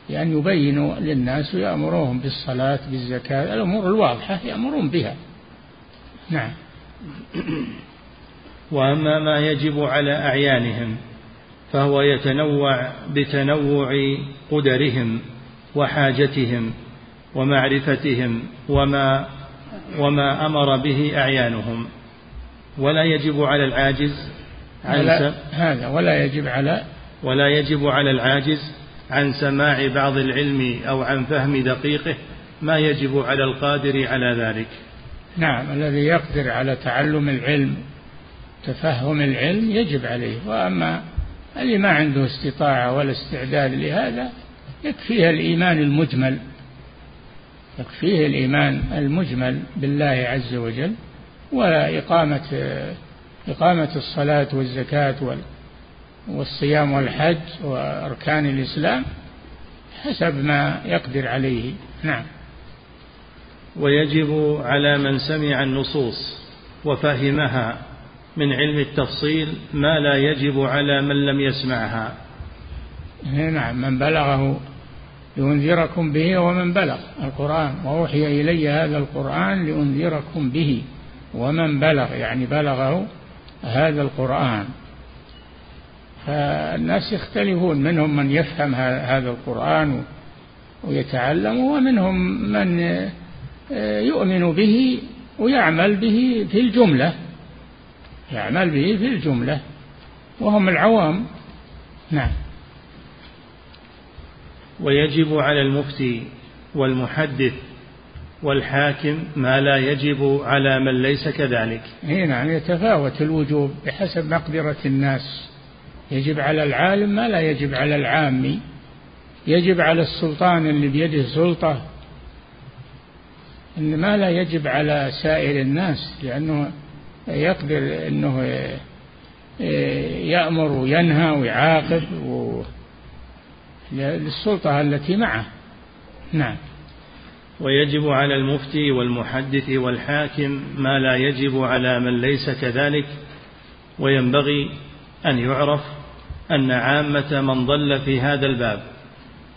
Speaker 2: بأن يبينوا للناس ويأمروهم بالصلاة بالزكاة الأمور الواضحة يأمرون بها. نعم.
Speaker 1: وأما ما يجب على أعيانهم فهو يتنوع بتنوع قدرهم وحاجتهم ومعرفتهم وما وما أمر به أعيانهم. ولا يجب على العاجز
Speaker 2: عن ولا هذا ولا يجب على
Speaker 1: ولا يجب على العاجز عن سماع بعض العلم أو عن فهم دقيقه ما يجب على القادر على ذلك.
Speaker 2: نعم الذي يقدر على تعلم العلم تفهم العلم يجب عليه. وأما اللي ما عنده استطاعة ولا استعداد لهذا يكفيه الإيمان المجمل. يكفيه الإيمان المجمل بالله عز وجل وإقامة إقامة الصلاة والزكاة والصيام والحج وأركان الإسلام حسب ما يقدر عليه. نعم.
Speaker 1: ويجب على من سمع النصوص وفهمها من علم التفصيل ما لا يجب على من لم يسمعها.
Speaker 2: نعم. من بلغه لأنذركم به ومن بلغ القرآن. وأوحي إلي هذا القرآن لأنذركم به. ومن بلغ يعني بلغه هذا القرآن. فالناس يختلفون منهم من يفهم هذا القرآن ويتعلم ومنهم من يؤمن به ويعمل به في الجملة يعمل به في الجملة وهم العوام. نعم.
Speaker 1: ويجب على المفتي والمحدث والحاكم ما لا يجب على من ليس كذلك.
Speaker 2: اي نعم يتفاوت الوجوب بحسب مقدرة الناس. يجب على العالم ما لا يجب على العامي يجب على السلطان اللي بيده سلطة إن ما لا يجب على سائر الناس لأنه يقدر أنه يأمر وينهى ويعاقب و... للسلطة التي معه. نعم.
Speaker 1: ويجب على المفتي والمحدث والحاكم ما لا يجب على من ليس كذلك وينبغي أن يعرف أن عامة من ضل في هذا الباب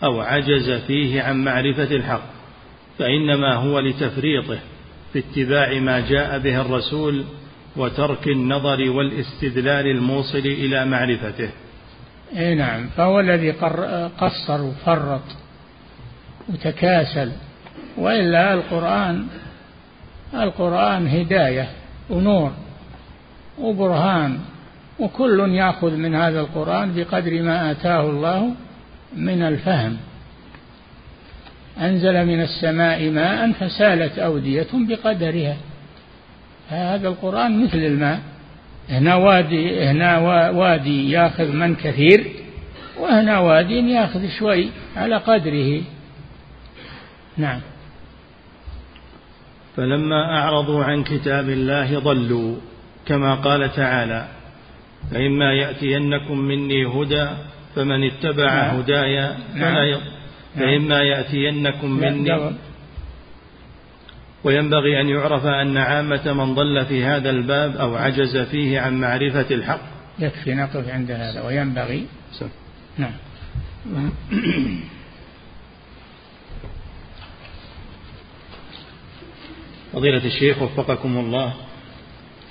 Speaker 1: أو عجز فيه عن معرفة الحق فإنما هو لتفريطه في اتباع ما جاء به الرسول وترك النظر والاستدلال الموصل إلى معرفته.
Speaker 2: إي نعم فهو الذي قصر وفرط وتكاسل وإلا القرآن القرآن هداية ونور وبرهان. وكل ياخذ من هذا القرآن بقدر ما آتاه الله من الفهم. أنزل من السماء ماء فسالت أودية بقدرها. هذا القرآن مثل الماء. هنا وادي هنا وادي ياخذ من كثير وهنا وادي ياخذ شوي على قدره. نعم.
Speaker 1: فلما أعرضوا عن كتاب الله ضلوا كما قال تعالى فإما يأتينكم مني هدى فمن اتبع نعم. هداي فلا نعم. فإما يأتينكم نعم. مني. وينبغي أن يعرف أن عامة من ضل في هذا الباب أو عجز فيه عن معرفة الحق.
Speaker 2: يكفي نقف عند هذا. وينبغي. نعم.
Speaker 1: فضيلة الشيخ وفقكم الله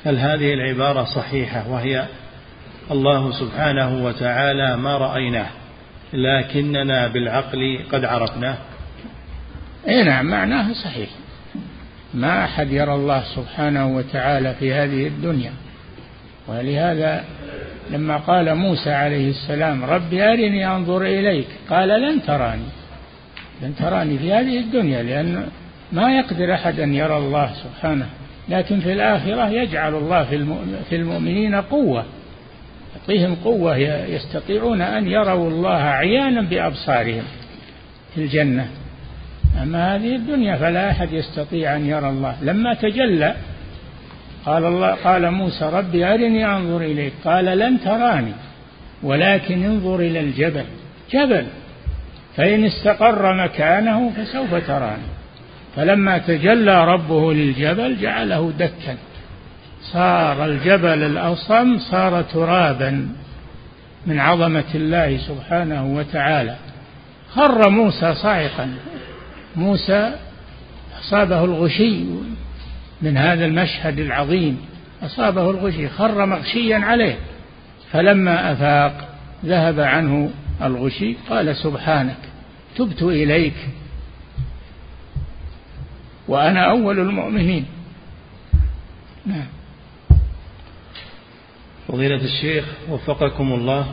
Speaker 1: هل هذه العبارة صحيحة وهي الله سبحانه وتعالى ما رأيناه لكننا بالعقل قد عرفناه.
Speaker 2: إي نعم معناه صحيح. ما أحد يرى الله سبحانه وتعالى في هذه الدنيا. ولهذا لما قال موسى عليه السلام رب أرني أنظر إليك قال لن تراني لن تراني في هذه الدنيا لأن ما يقدر أحد أن يرى الله سبحانه. لكن في الآخرة يجعل الله في المؤمنين قوة. يعطيهم قوة يستطيعون أن يروا الله عيانا بأبصارهم في الجنة. أما هذه الدنيا فلا أحد يستطيع أن يرى الله. لما تجلى قال الله قال موسى ربي أرني أنظر إليك. قال لن تراني ولكن انظر إلى الجبل. جبل فإن استقر مكانه فسوف تراني. فلما تجلى ربه للجبل جعله دكا. صار الجبل الأصم صار ترابا من عظمة الله سبحانه وتعالى. خر موسى صاعقا. موسى أصابه الغشي من هذا المشهد العظيم. أصابه الغشي خر مغشيا عليه. فلما أفاق ذهب عنه الغشي قال سبحانك تبت إليك وأنا أول المؤمنين. نعم.
Speaker 1: فضيلة الشيخ وفقكم الله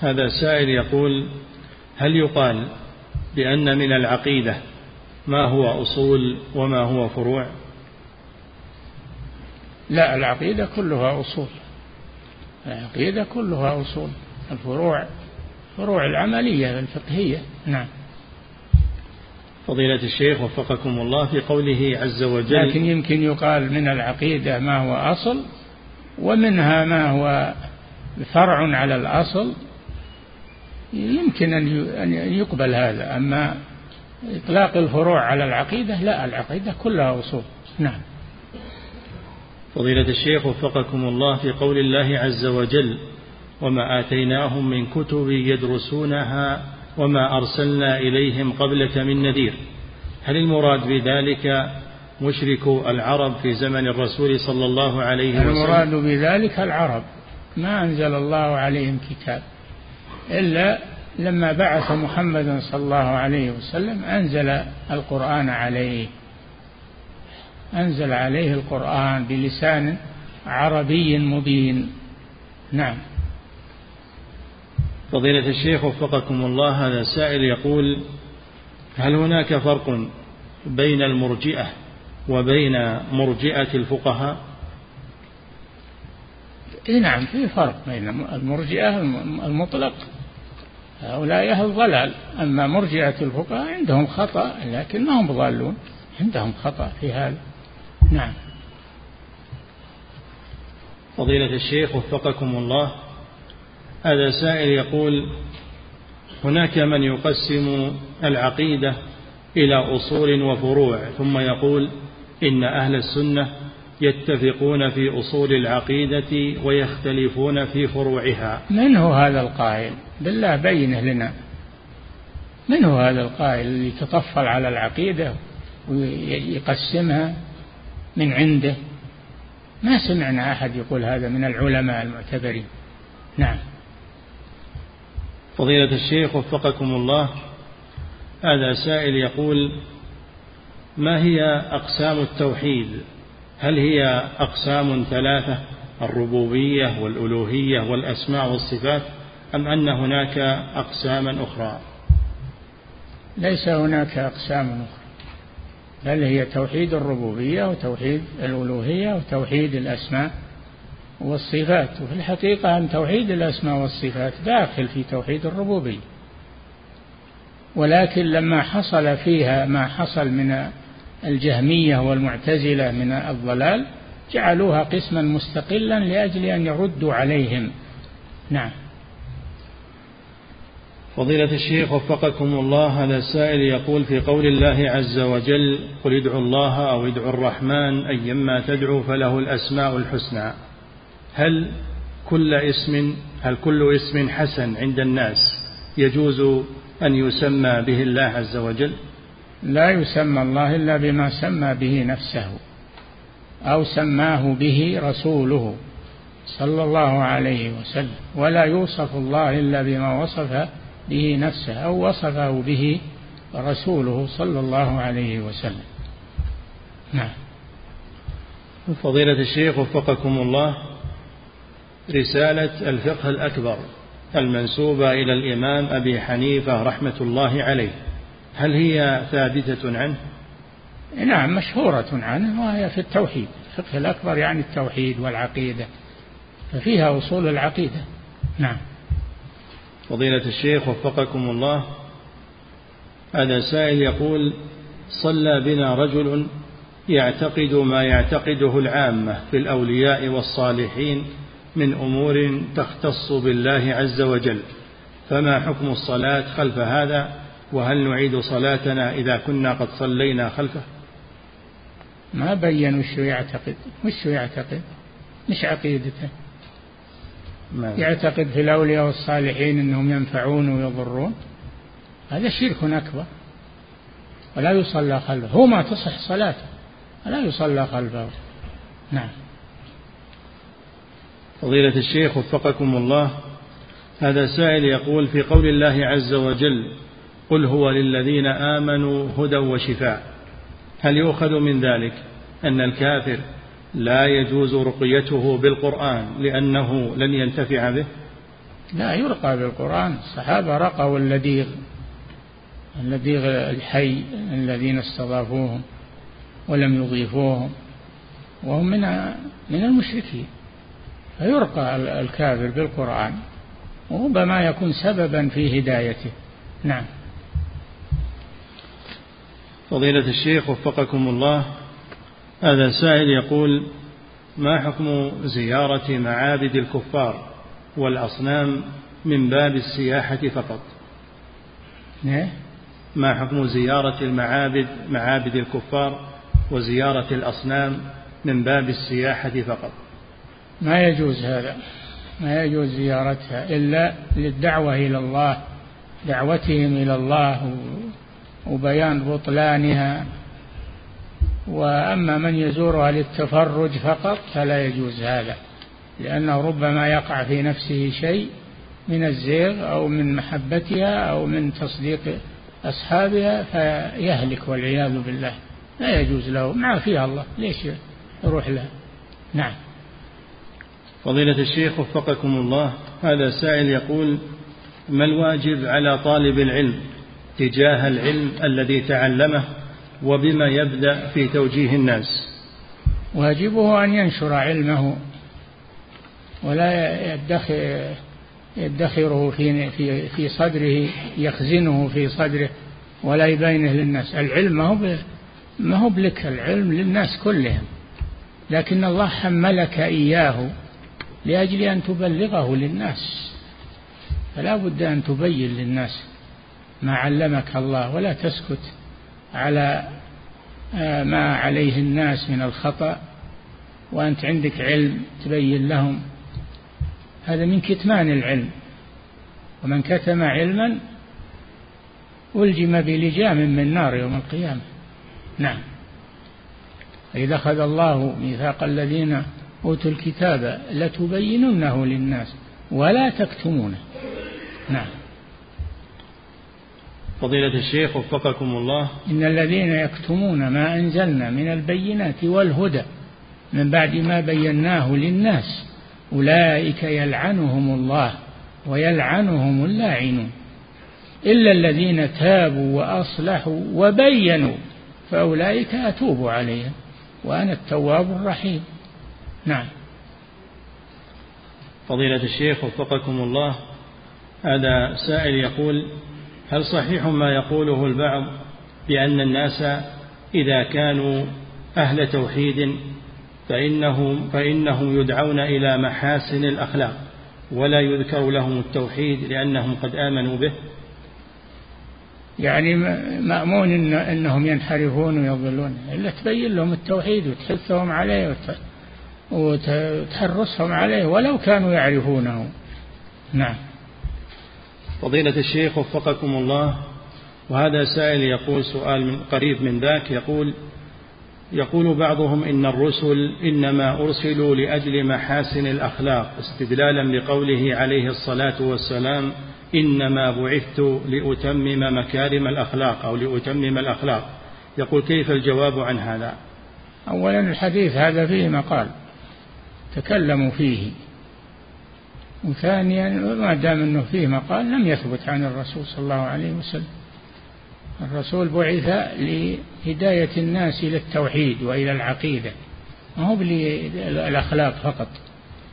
Speaker 1: هذا سائل يقول هل يقال بأن من العقيدة ما هو أصول وما هو فروع؟
Speaker 2: لا العقيدة كلها أصول. العقيدة كلها أصول. الفروع فروع العملية الفقهية. نعم.
Speaker 1: فضيلة الشيخ وفقكم الله في قوله عز وجل
Speaker 2: لكن يمكن يقال من العقيدة ما هو أصل ومنها ما هو فرع على الأصل يمكن أن يقبل هذا. أما إطلاق الفروع على العقيدة لا العقيدة كلها أصول. نعم.
Speaker 1: فضيلة الشيخ وفقكم الله في قول الله عز وجل وما آتيناهم من كتب يدرسونها وما أرسلنا إليهم قبلك من نذير هل المراد بذلك مشرك العرب في زمن الرسول صلى الله عليه وسلم.
Speaker 2: المراد بذلك العرب. ما أنزل الله عليهم كتاب. إلا لما بعث محمدا صلى الله عليه وسلم أنزل القرآن عليه. أنزل عليه القرآن بلسان عربي مبين. نعم.
Speaker 1: فضيلة الشيخ وفقكم الله هذا سائل يقول هل هناك فرق بين المرجئة وبين مرجئة الفقهاء؟
Speaker 2: إيه نعم في فرق بين المرجئة المطلق. هؤلاء أهل ضلال. أما مرجئة الفقهاء عندهم خطأ لكن ما هم ضالون. عندهم خطأ في هذا. نعم.
Speaker 1: فضيلة الشيخ وفقكم الله. هذا سائل يقول هناك من يقسم العقيدة إلى أصول وفروع ثم يقول إن أهل السنة يتفقون في أصول العقيدة ويختلفون في فروعها.
Speaker 2: من هو هذا القائل؟ بالله بينه لنا. من هو هذا القائل اللي يتطفل على العقيدة ويقسمها من عنده؟ ما سمعنا أحد يقول هذا من العلماء المعتبرين. نعم.
Speaker 1: فضيلة الشيخ وفقكم الله هذا سائل يقول ما هي أقسام التوحيد؟ هل هي أقسام ثلاثة؟ الربوبية والألوهية والأسماء والصفات أم أن هناك أقساما أخرى؟
Speaker 2: ليس هناك أقسام أخرى. بل هي توحيد الربوبية وتوحيد الألوهية وتوحيد الأسماء والصفات. وفي الحقيقة أن توحيد الأسماء والصفات داخل في توحيد الربوبية. ولكن لما حصل فيها ما حصل من الجهمية والمعتزلة من الضلال جعلوها قسما مستقلا لأجل أن يردوا عليهم. نعم.
Speaker 1: فضيلة الشيخ وفقكم الله هذا السائل يقول في قول الله عز وجل قل ادعوا الله أو ادعوا الرحمن أيما تدعوا فله الأسماء الحسنى. هل كل اسم هل كل اسم حسن عند الناس يجوز أن يسمى به الله عز وجل؟
Speaker 2: لا يسمى الله إلا بما سمى به نفسه أو سماه به رسوله صلى الله عليه وسلم. ولا يوصف الله إلا بما وصف به نفسه أو وصفه به رسوله صلى الله عليه وسلم. نعم.
Speaker 1: فضيلة الشيخ وفقكم الله رسالة الفقه الأكبر المنسوبة إلى الإمام أبي حنيفة رحمة الله عليه. هل هي ثابتة عنه؟
Speaker 2: نعم مشهورة عنه وهي في التوحيد الفقه الأكبر يعني التوحيد والعقيدة ففيها أصول العقيدة. نعم.
Speaker 1: فضيلة الشيخ وفقكم الله هذا سائل يقول صلى بنا رجل يعتقد ما يعتقده العامة في الأولياء والصالحين من أمور تختص بالله عز وجل فما حكم الصلاة خلف هذا؟ وهل نعيد صلاتنا إذا كنا قد صلينا خلفه؟
Speaker 2: ما بين وش يعتقد وش يعتقد؟ مش عقيدته. ما يعتقد في الأولياء والصالحين أنهم ينفعون ويضرون؟ هذا شرك أكبر. ولا يصلى خلفه. هو ما تصح صلاته. ولا يصلى خلفه. نعم.
Speaker 1: فضيلة الشيخ وفقكم الله هذا سائل يقول في قول الله عز وجل قل هو للذين آمنوا هدى وشفاء. هل يؤخذ من ذلك أن الكافر لا يجوز رقيته بالقرآن لأنه لن ينتفع به؟
Speaker 2: لا يرقى بالقرآن. الصحابة رقوا اللديغ اللديغ الحي الذين استضافوهم ولم يضيفوهم وهم من من المشركين. فيرقى الكافر بالقرآن وربما يكون سببا في هدايته. نعم.
Speaker 1: فضيلة الشيخ وفقكم الله هذا سائل يقول ما حكم زيارة معابد الكفار والأصنام من باب السياحة فقط؟
Speaker 2: نه؟
Speaker 1: ما حكم زيارة المعابد معابد الكفار وزيارة الأصنام من باب السياحة فقط؟
Speaker 2: ما يجوز هذا. ما يجوز زيارتها إلا للدعوة إلى الله دعوتهم إلى الله وبيان بطلانها. وأما من يزورها للتفرج فقط فلا يجوز هذا لأنه ربما يقع في نفسه شيء من الزيغ أو من محبتها أو من تصديق أصحابها فيهلك والعياذ بالله. لا يجوز له ما فيها الله ليش يروح لها؟ نعم.
Speaker 1: فضيلة الشيخ وفقكم الله هذا سائل يقول ما الواجب على طالب العلم تجاه العلم الذي تعلمه وبما يبدأ في توجيه الناس.
Speaker 2: واجبه أن ينشر علمه ولا يدخر يدخره في في في صدره يخزنه في صدره ولا يبينه للناس. العلم ما هو ما هو بلك العلم للناس كلهم. لكن الله حملك إياه لأجل أن تبلغه للناس. فلا بد أن تبين للناس ما علمك الله ولا تسكت على آه، ما عليه الناس من الخطأ وأنت عندك علم تبين لهم. هذا من كتمان العلم. ومن كتم علما ألجم بلجام من نار يوم القيامة. نعم. إذا أخذ الله ميثاق الذين أوتوا الكتاب لتبيننه للناس ولا تكتمونه. نعم.
Speaker 1: فضيلة الشيخ وفقكم الله.
Speaker 2: إن الذين يكتمون ما أنزلنا من البينات والهدى من بعد ما بيناه للناس أولئك يلعنهم الله ويلعنهم اللاعنون. إلا الذين تابوا وأصلحوا وبينوا فأولئك أتوب عليهم وأنا التواب الرحيم. نعم.
Speaker 1: فضيلة الشيخ وفقكم الله. هذا سائل يقول هل صحيح ما يقوله البعض بأن الناس إذا كانوا أهل توحيد فإنهم فإنهم يدعون إلى محاسن الأخلاق ولا يذكر لهم التوحيد لأنهم قد آمنوا به؟
Speaker 2: يعني مأمون إن أنهم ينحرفون ويضلون إلا تبين لهم التوحيد وتحثهم عليه وتحرصهم عليه ولو كانوا يعرفونه. نعم.
Speaker 1: فضيلة الشيخ وفقكم الله. وهذا سائل يقول سؤال من قريب من ذاك يقول يقول بعضهم إن الرسل إنما أرسلوا لأجل محاسن الأخلاق استدلالا بقوله عليه الصلاة والسلام إنما بعثت لأتمم مكارم الأخلاق أو لأتمم الأخلاق. يقول كيف الجواب عن هذا؟
Speaker 2: أولا الحديث هذا فيه مقال تكلموا فيه. وثانيا ما دام إنه فيه مقال لم يثبت عن الرسول صلى الله عليه وسلم. الرسول بعث لهداية الناس إلى التوحيد وإلى العقيدة. ما هو للأخلاق فقط.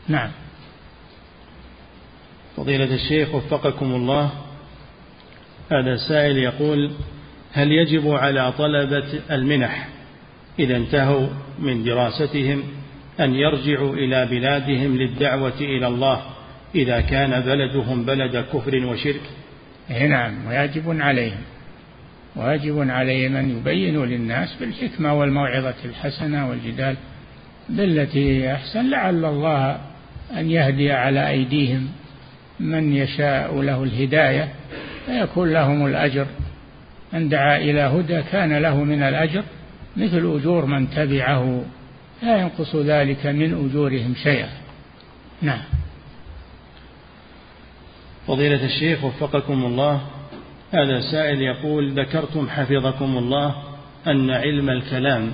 Speaker 2: نعم.
Speaker 1: فضيلة الشيخ وفقكم الله. هذا سائل يقول هل يجب على طلبة المنح إذا انتهوا من دراستهم أن يرجعوا إلى بلادهم للدعوة إلى الله؟ إذا كان بلدهم بلد كفر وشرك.
Speaker 2: نعم واجب عليهم واجب عليهم أن يبينوا للناس بالحكمة والموعظة الحسنة والجدال بالتي أحسن لعل الله أن يهدي على أيديهم من يشاء له الهداية فيكون لهم الأجر. من دعا إلى هدى كان له من الأجر مثل أجور من تبعه لا ينقص ذلك من أجورهم شيئا. نعم.
Speaker 1: فضيلة الشيخ وفقكم الله هذا سائل يقول ذكرتم حفظكم الله أن علم الكلام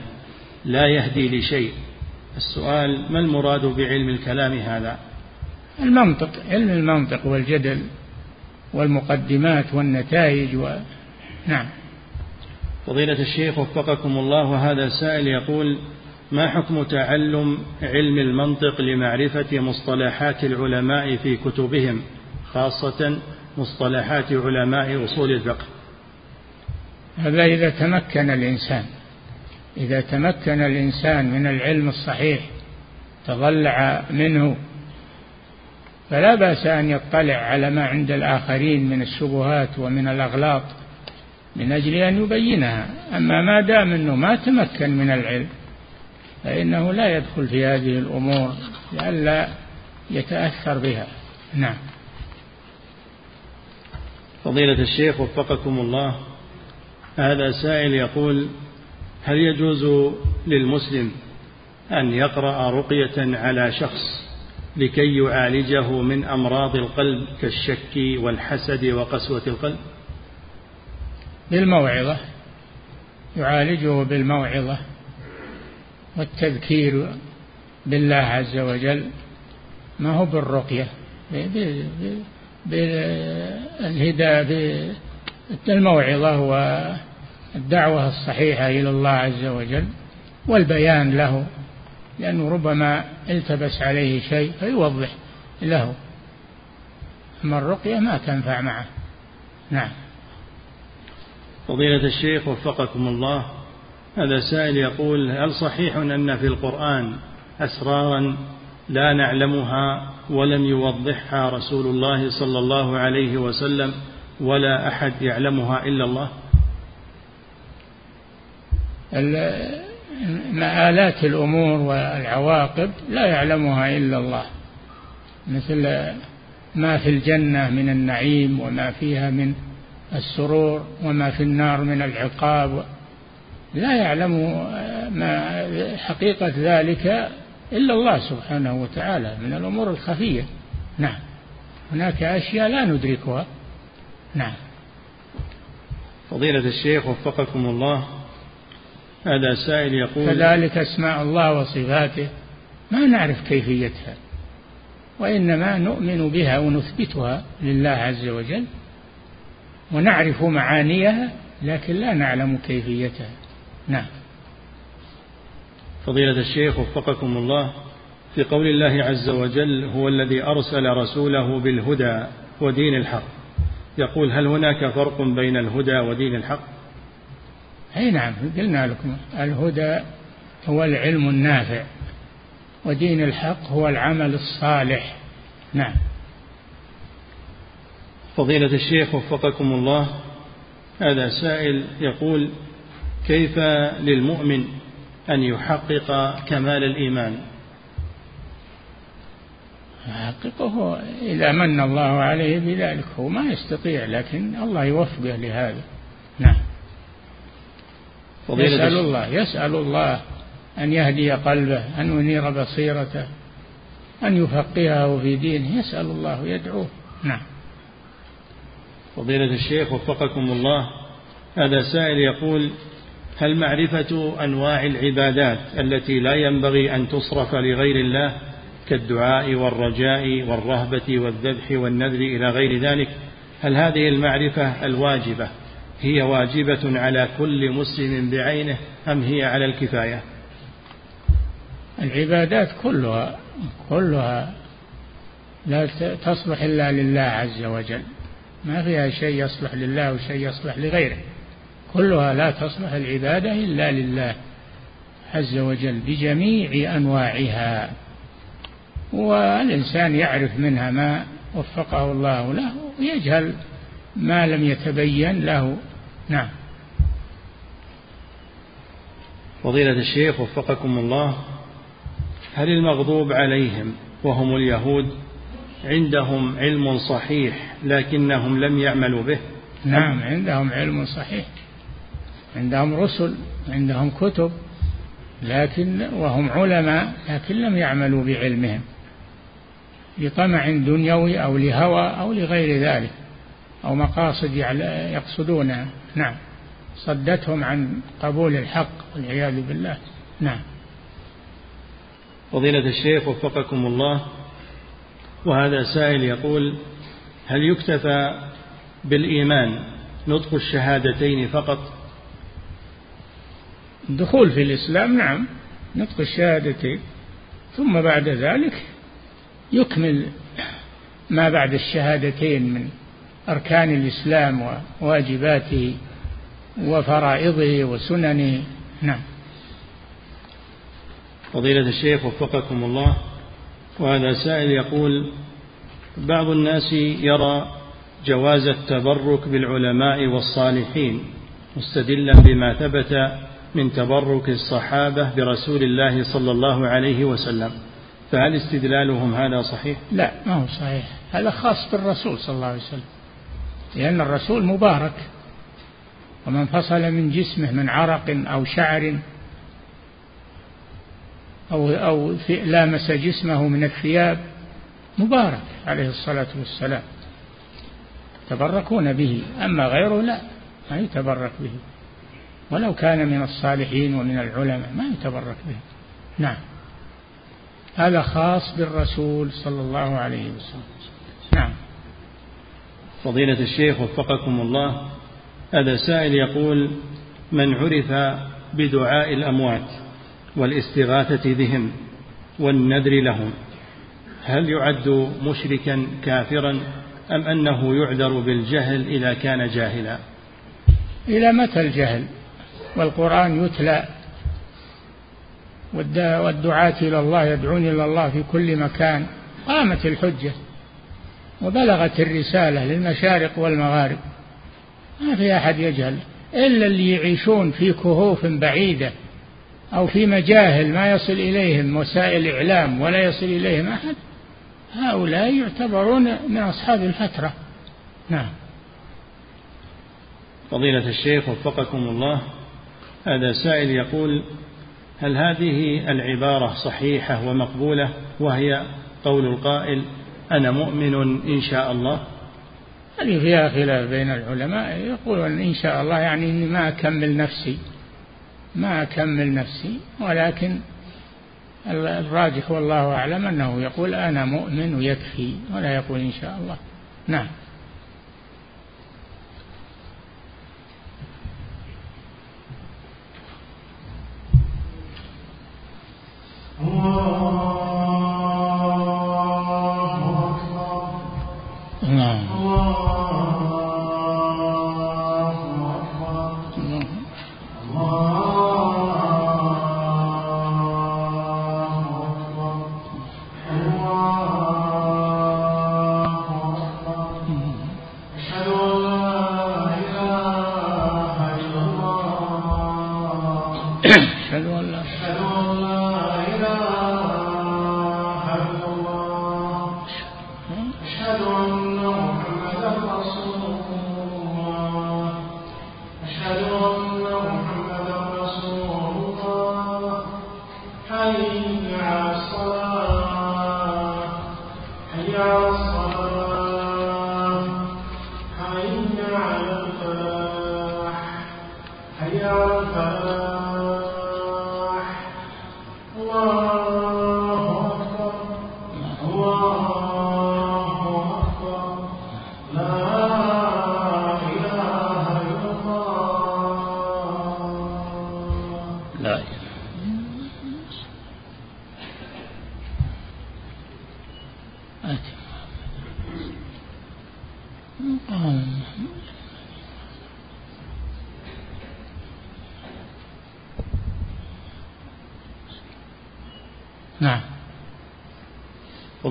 Speaker 1: لا يهدي لشيء. السؤال ما المراد بعلم الكلام هذا؟
Speaker 2: المنطق علم المنطق والجدل والمقدمات والنتائج و... نعم.
Speaker 1: فضيلة الشيخ وفقكم الله هذا سائل يقول ما حكم تعلم علم المنطق لمعرفة مصطلحات العلماء في كتبهم؟ خاصة مصطلحات علماء أصول الفقه.
Speaker 2: هذا إذا تمكن الإنسان إذا تمكن الإنسان من العلم الصحيح تضلع منه فلا بأس أن يطلع على ما عند الآخرين من الشبهات ومن الأغلاط من أجل أن يبينها. أما ما دام أنه ما تمكن من العلم فإنه لا يدخل في هذه الأمور لئلا يتأثر بها. نعم.
Speaker 1: فضيلة الشيخ وفقكم الله هذا سائل يقول هل يجوز للمسلم أن يقرأ رقية على شخص لكي يعالجه من أمراض القلب كالشك والحسد وقسوة القلب؟
Speaker 2: بالموعظة يعالجه بالموعظة والتذكير بالله عز وجل ما هو بالرقية؟ بالهداية بالموعظة والدعوة الصحيحة إلى الله عز وجل والبيان له لأنه ربما التبس عليه شيء فيوضح له. أما الرقية ما تنفع معه. نعم.
Speaker 1: فضيلة الشيخ وفقكم الله هذا سائل يقول هل صحيح أن في القرآن أسرارا لا نعلمها ولم يوضحها رسول الله صلى الله عليه وسلم ولا أحد يعلمها إلا الله؟
Speaker 2: مآلات الأمور والعواقب لا يعلمها إلا الله. مثل ما في الجنة من النعيم وما فيها من السرور وما في النار من العقاب. لا يعلم ما حقيقة ذلك إلا الله سبحانه وتعالى من الأمور الخفية. نعم. هناك أشياء لا ندركها. نعم.
Speaker 1: فضيلة الشيخ وفقكم الله. هذا سائل يقول
Speaker 2: كذلك أسماء الله وصفاته. ما نعرف كيفيتها وإنما نؤمن بها ونثبتها لله عز وجل ونعرف معانيها لكن لا نعلم كيفيتها. نعم.
Speaker 1: فضيلة الشيخ وفقكم الله في قول الله عز وجل هو الذي أرسل رسوله بالهدى ودين الحق. يقول هل هناك فرق بين الهدى ودين الحق؟
Speaker 2: أي نعم قلنا لكم الهدى هو العلم النافع ودين الحق هو العمل الصالح. نعم.
Speaker 1: فضيلة الشيخ وفقكم الله هذا سائل يقول كيف للمؤمن أن يحقق كمال الإيمان.
Speaker 2: يحققه إذا من الله عليه بذلك هو ما يستطيع لكن الله يوفقه لهذا. نعم. يسأل الله يسأل الله أن يهدي قلبه أن ينير بصيرته أن يفقهه في دينه. يسأل الله يدعوه. نعم.
Speaker 1: فضيلة الشيخ وفقكم الله. هذا سائل يقول هل معرفة أنواع العبادات التي لا ينبغي أن تصرف لغير الله كالدعاء والرجاء والرهبة والذبح والنذر إلى غير ذلك. هل هذه المعرفة الواجبة هي واجبة على كل مسلم بعينه أم هي على الكفاية؟
Speaker 2: العبادات كلها كلها لا تصلح إلا لله عز وجل. ما فيها شيء يصلح لله وشيء يصلح لغيره. كلها لا تصلح العبادة إلا لله عز وجل بجميع أنواعها. والإنسان يعرف منها ما وفقه الله له ويجهل ما لم يتبين له. نعم.
Speaker 1: فضيلة الشيخ وفقكم الله هل المغضوب عليهم وهم اليهود عندهم علم صحيح لكنهم لم يعملوا به؟
Speaker 2: نعم عندهم علم صحيح. عندهم رسل عندهم كتب لكن وهم علماء لكن لم يعملوا بعلمهم لطمع دنيوي أو لهوى أو لغير ذلك أو مقاصد يقصدونها نعم. صدتهم عن قبول الحق والعياذ بالله. نعم.
Speaker 1: فضيلة الشيخ وفقكم الله. وهذا سائل يقول هل يكتفى بالإيمان نطق الشهادتين فقط
Speaker 2: الدخول في الإسلام نعم نطق الشهادتين ثم بعد ذلك يكمل ما بعد الشهادتين من أركان الإسلام وواجباته وفرائضه وسننه. نعم.
Speaker 1: فضيلة الشيخ وفقكم الله وهذا سائل يقول بعض الناس يرى جواز التبرك بالعلماء والصالحين مستدلا بما ثبت من تبرك الصحابة برسول الله صلى الله عليه وسلم فهل استدلالهم هذا صحيح؟
Speaker 2: لا ما هو صحيح. هذا خاص بالرسول صلى الله عليه وسلم لأن الرسول مبارك ومن فصل من جسمه من عرق أو شعر أو أو لامس جسمه من الثياب مبارك عليه الصلاة والسلام. تبركون به أما غيره لا ما يتبرك به. ولو كان من الصالحين ومن العلماء ما يتبرك به. نعم. هذا خاص بالرسول صلى الله عليه وسلم. نعم.
Speaker 1: فضيلة الشيخ وفقكم الله هذا سائل يقول من عرف بدعاء الأموات والاستغاثة بهم والنذر لهم هل يعد مشركا كافرا أم أنه يعذر بالجهل إذا كان جاهلا؟
Speaker 2: إلى متى الجهل؟ والقرآن يتلى والدعاة إلى الله يدعون إلى الله في كل مكان. قامت الحجة وبلغت الرسالة للمشارق والمغارب. ما في أحد يجهل إلا اللي يعيشون في كهوف بعيدة أو في مجاهل ما يصل إليهم وسائل إعلام ولا يصل إليهم أحد. هؤلاء يعتبرون من أصحاب الفترة. نعم.
Speaker 1: فضيلة الشيخ وفقكم الله. هذا سائل يقول هل هذه العبارة صحيحة ومقبولة وهي قول القائل أنا مؤمن إن شاء الله؟
Speaker 2: هذه فيها خلاف بين العلماء. يقولون إن شاء الله يعني إني ما أكمل نفسي ما أكمل نفسي ولكن الراجح والله أعلم أنه يقول أنا مؤمن ويكفي ولا يقول إن شاء الله. نعم.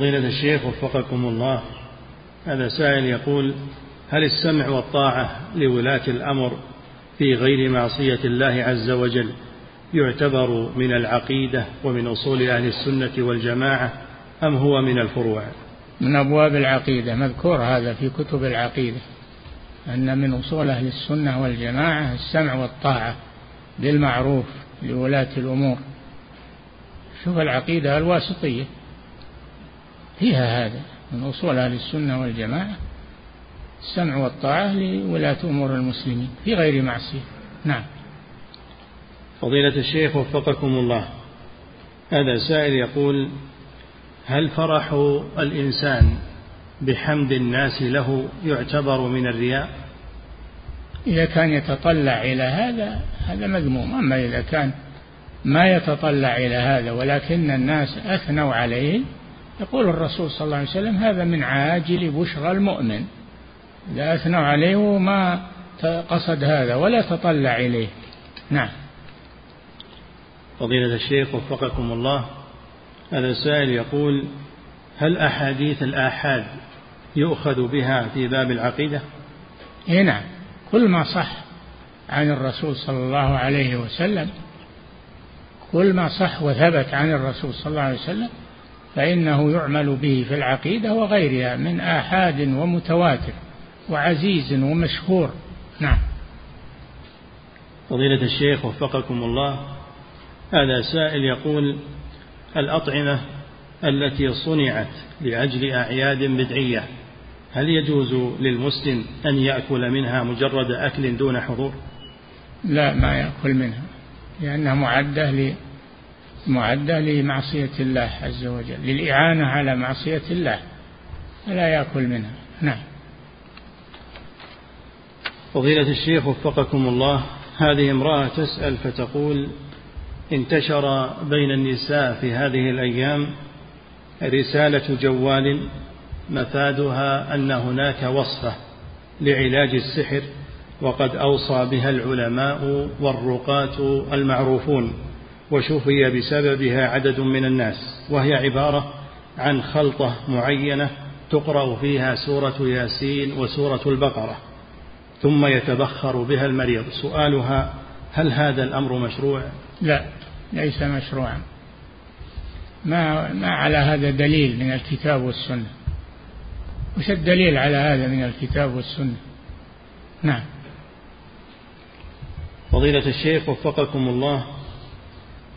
Speaker 1: فضيلة الشيخ وفقكم الله. هذا سائل يقول هل السمع والطاعة لولاة الأمر في غير معصية الله عز وجل يعتبر من العقيدة ومن أصول أهل السنة والجماعة أم هو من الفروع؟
Speaker 2: من أبواب العقيدة مذكور هذا في كتب العقيدة أن من أصول أهل السنة والجماعة السمع والطاعة بالمعروف لولاة الأمور. شوف العقيدة الواسطية. فيها هذا من أصول أهل السنة والجماعة السمع والطاعة لولاة أمور المسلمين في غير معصية. نعم.
Speaker 1: فضيلة الشيخ وفقكم الله هذا سائل يقول هل فرح الإنسان بحمد الناس له يعتبر من الرياء؟
Speaker 2: إذا كان يتطلع إلى هذا هذا مذموم. أما إذا كان ما يتطلع إلى هذا ولكن الناس أثنوا عليه يقول الرسول صلى الله عليه وسلم هذا من عاجل بشرى المؤمن. إذا أثنوا عليه وما قصد هذا ولا تطلع إليه. نعم.
Speaker 1: فضيلة الشيخ وفقكم الله. هذا السائل يقول هل أحاديث الآحاد يؤخذ بها في باب العقيدة؟
Speaker 2: إيه نعم. كل ما صح عن الرسول صلى الله عليه وسلم كل ما صح وثبت عن الرسول صلى الله عليه وسلم فإنه يعمل به في العقيدة وغيرها من آحاد ومتواتر وعزيز ومشهور. نعم.
Speaker 1: فضيلة الشيخ وفقكم الله هذا سائل يقول الأطعمة التي صنعت لأجل أعياد بدعية هل يجوز للمسلم أن يأكل منها مجرد أكل دون حضور؟
Speaker 2: لا ما يأكل منها لأنها معدة معدة لمعصية الله عز وجل للإعانة على معصية الله فلا يأكل منها. نعم.
Speaker 1: فضيلة الشيخ وفقكم الله هذه امرأة تسأل فتقول انتشر بين النساء في هذه الأيام رسالة جوال مفادها أن هناك وصفة لعلاج السحر وقد أوصى بها العلماء والرقاة المعروفون. وشفي بسببها عدد من الناس وهي عبارة عن خلطة معينة تقرأ فيها سورة ياسين وسورة البقرة ثم يتبخر بها المريض. سؤالها هل هذا الأمر مشروع؟
Speaker 2: لا ليس مشروعا. ما ما على هذا دليل من الكتاب والسنة؟ وش الدليل على هذا من الكتاب والسنة؟ نعم.
Speaker 1: فضيلة الشيخ وفقكم الله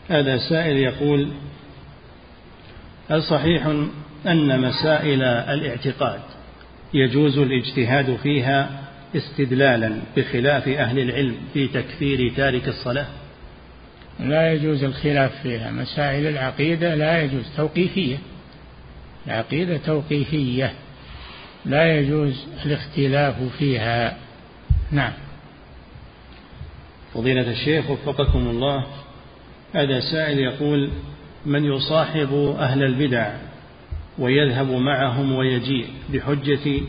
Speaker 1: هذا سائل يقول هل صحيح أن مسائل الاعتقاد يجوز الاجتهاد فيها استدلالا بخلاف أهل العلم في تكفير تارك الصلاة؟
Speaker 2: لا يجوز الخلاف فيها. مسائل العقيدة لا يجوز توقيفية. العقيدة توقيفية. لا يجوز الاختلاف فيها. نعم.
Speaker 1: فضيلة الشيخ وفقكم الله. هذا سائل يقول من يصاحب أهل البدع ويذهب معهم ويجيء بحجة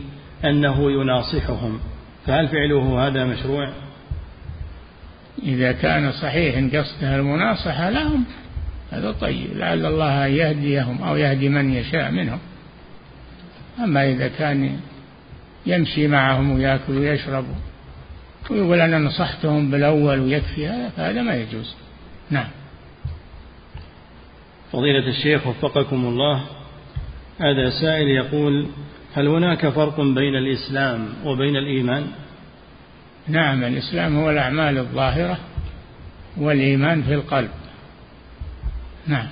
Speaker 1: أنه يناصحهم فهل فعله هذا مشروع؟
Speaker 2: إذا كان صحيح قصده المناصحة لهم هذا طيب. لعل الله يهديهم أو يهدي من يشاء منهم. أما إذا كان يمشي معهم ويأكل ويشرب ويقول أنا نصحتهم بالأول ويكفي هذا فهذا ما يجوز. نعم.
Speaker 1: فضيلة الشيخ وفقكم الله هذا سائل يقول هل هناك فرق بين الإسلام وبين الإيمان؟
Speaker 2: نعم الإسلام هو الأعمال الظاهرة والإيمان في القلب. نعم.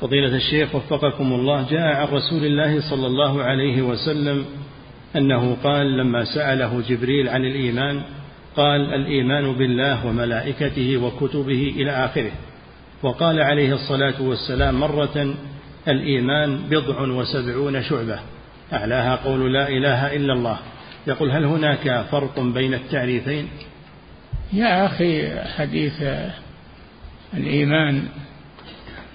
Speaker 1: فضيلة الشيخ وفقكم الله جاء عن رسول الله صلى الله عليه وسلم أنه قال لما سأله جبريل عن الإيمان قال الإيمان بالله وملائكته وكتبه إلى آخره. وقال عليه الصلاة والسلام مرة الإيمان بضع وسبعون شعبة. أعلاها قول لا إله إلا الله. يقول هل هناك فرق بين التعريفين؟
Speaker 2: يا أخي حديث الإيمان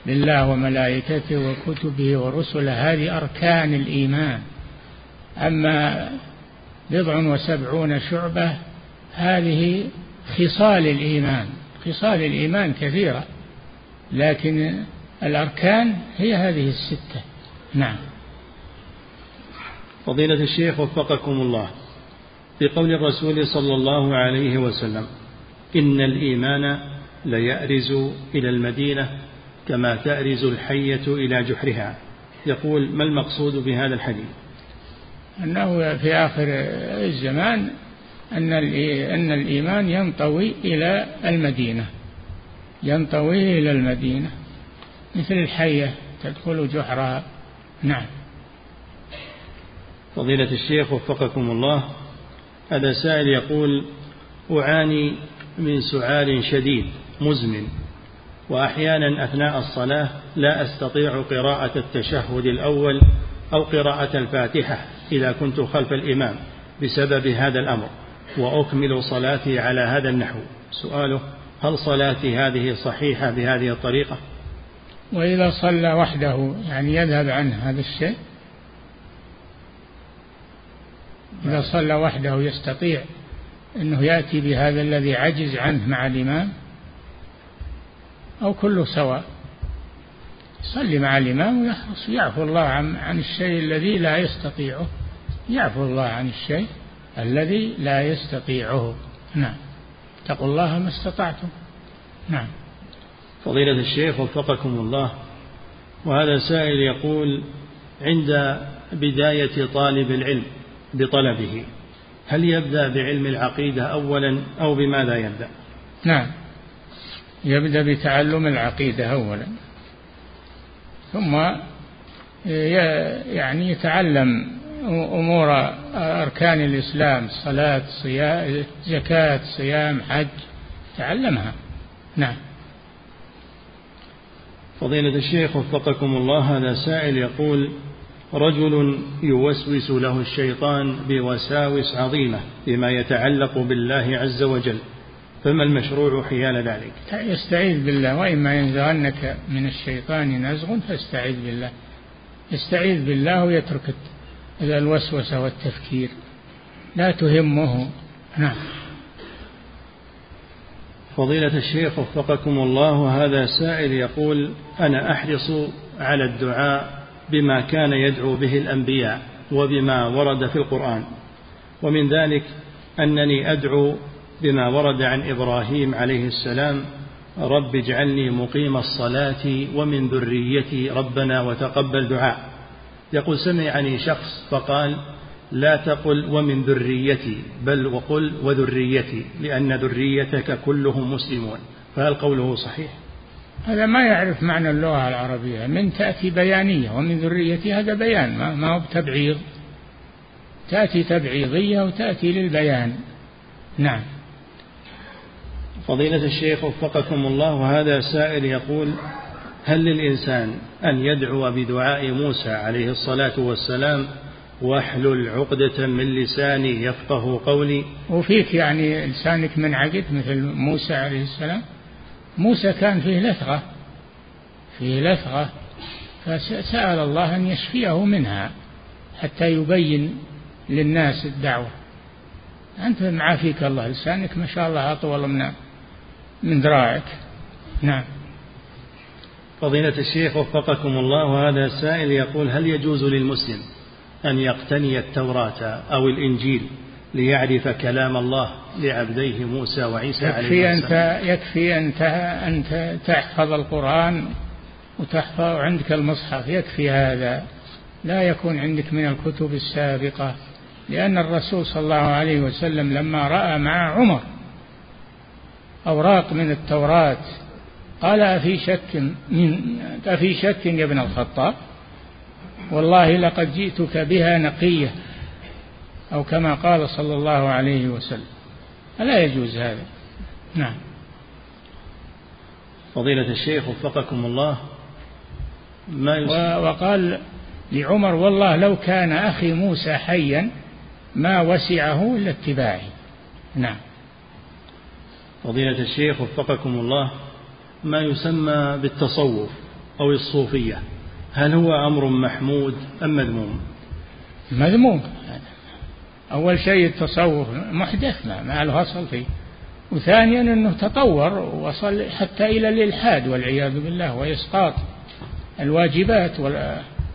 Speaker 2: بالله وملائكته وكتبه ورسله هذه أركان الإيمان. أما بضع وسبعون شعبة هذه خصال الإيمان خصال الإيمان كثيرة. لكن الأركان هي هذه الستة. نعم.
Speaker 1: فضيلة الشيخ وفقكم الله. في قول الرسول صلى الله عليه وسلم إن الإيمان ليأرز إلى المدينة كما تأرز الحية إلى جحرها. يقول ما المقصود بهذا الحديث؟
Speaker 2: أنه في آخر الزمان أن الإيمان ينطوي إلى المدينة. ينطوي إلى المدينة. مثل الحية تدخل جحرها. نعم.
Speaker 1: فضيلة الشيخ وفقكم الله هذا سائل يقول أعاني من سعال شديد مزمن وأحيانا أثناء الصلاة لا أستطيع قراءة التشهد الأول أو قراءة الفاتحة إذا كنت خلف الإمام بسبب هذا الأمر وأكمل صلاتي على هذا النحو. سؤاله هل صلاتي هذه صحيحة بهذه الطريقة؟
Speaker 2: وإذا صلى وحده يعني يذهب عنه هذا الشيء؟ إذا صلى وحده يستطيع أنه يأتي بهذا الذي عجز عنه مع الإمام؟ أو كله سواء. يصلي مع الإمام ويحرص يعفو الله عن, عن الشيء الذي لا يستطيعه. يعفو الله عن الشيء الذي لا يستطيعه. نعم. اتقوا الله ما استطعتم. نعم.
Speaker 1: فضيلة الشيخ وفقكم الله. وهذا سائل يقول عند بداية طالب العلم بطلبه هل يبدأ بعلم العقيدة أولا أو بماذا يبدأ؟
Speaker 2: نعم. يبدأ بتعلم العقيدة أولا. ثم يعني يتعلم أمور أركان الإسلام صلاة صيام زكاة صيام حج تعلمها. نعم.
Speaker 1: فضيلة الشيخ وفقكم الله هذا سائل يقول رجل يوسوس له الشيطان بوساوس عظيمة بما يتعلق بالله عز وجل فما المشروع حيال ذلك؟
Speaker 2: يستعيذ بالله وإما ينزغنك من الشيطان نزغ فاستعيذ بالله. يستعيذ بالله ويترك الوسوسة والتفكير. لا تهمه. نعم.
Speaker 1: فضيلة الشيخ وفقكم الله هذا سائل يقول أنا أحرص على الدعاء بما كان يدعو به الأنبياء وبما ورد في القرآن ومن ذلك أنني أدعو بما ورد عن إبراهيم عليه السلام رب اجعلني مقيم الصلاة ومن ذريتي ربنا وتقبل دعاء. يقول سمعني شخص فقال لا تقل ومن ذريتي بل وقل وذريتي لأن ذريتك كلهم مسلمون. فهل قوله صحيح؟
Speaker 2: هذا ما يعرف معنى اللغة العربية. من تأتي بيانية ومن ذريتي هذا بيان ما هو تبعيض تأتي تبعيضية وتأتي للبيان. نعم.
Speaker 1: فضيلة الشيخ وفقكم الله وهذا سائل يقول هل للإنسان أن يدعو بدعاء موسى عليه الصلاة والسلام واحلل عقدة من لساني يفقه قولي؟
Speaker 2: وفيك يعني لسانك منعقد مثل موسى عليه السلام. موسى كان فيه لثغة فيه لثغة فسأل الله أن يشفيه منها حتى يبين للناس الدعوة. أنت معافيك الله لسانك ما شاء الله أطول من من ذراعك. نعم.
Speaker 1: فضيلة الشيخ وفقكم الله وهذا السائل يقول هل يجوز للمسلم أن يقتني التوراة أو الإنجيل ليعرف كلام الله لعبديه موسى وعيسى
Speaker 2: عليه السلام؟ أنت يكفي أنت أنت تحفظ القرآن وتحفظ عندك المصحف يكفي هذا. لا يكون عندك من الكتب السابقة لأن الرسول صلى الله عليه وسلم لما رأى مع عمر أوراق من التوراة قال أفي شك من أفي شك يا ابن الخطاب؟ والله لقد جئتك بها نقية أو كما قال صلى الله عليه وسلم. ألا يجوز هذا؟ نعم.
Speaker 1: فضيلة الشيخ وفقكم الله
Speaker 2: ما وقال لعمر والله لو كان أخي موسى حيا ما وسعه إلا اتباعي. نعم.
Speaker 1: فضيلة الشيخ وفقكم الله ما يسمى بالتصوف أو الصوفية. هل هو أمر محمود أم مذموم؟
Speaker 2: مذموم. أول شيء التصوف محدث ما, له أصل فيه. وثانيا أنه تطور وصل حتى إلى الإلحاد والعياذ بالله وإسقاط الواجبات.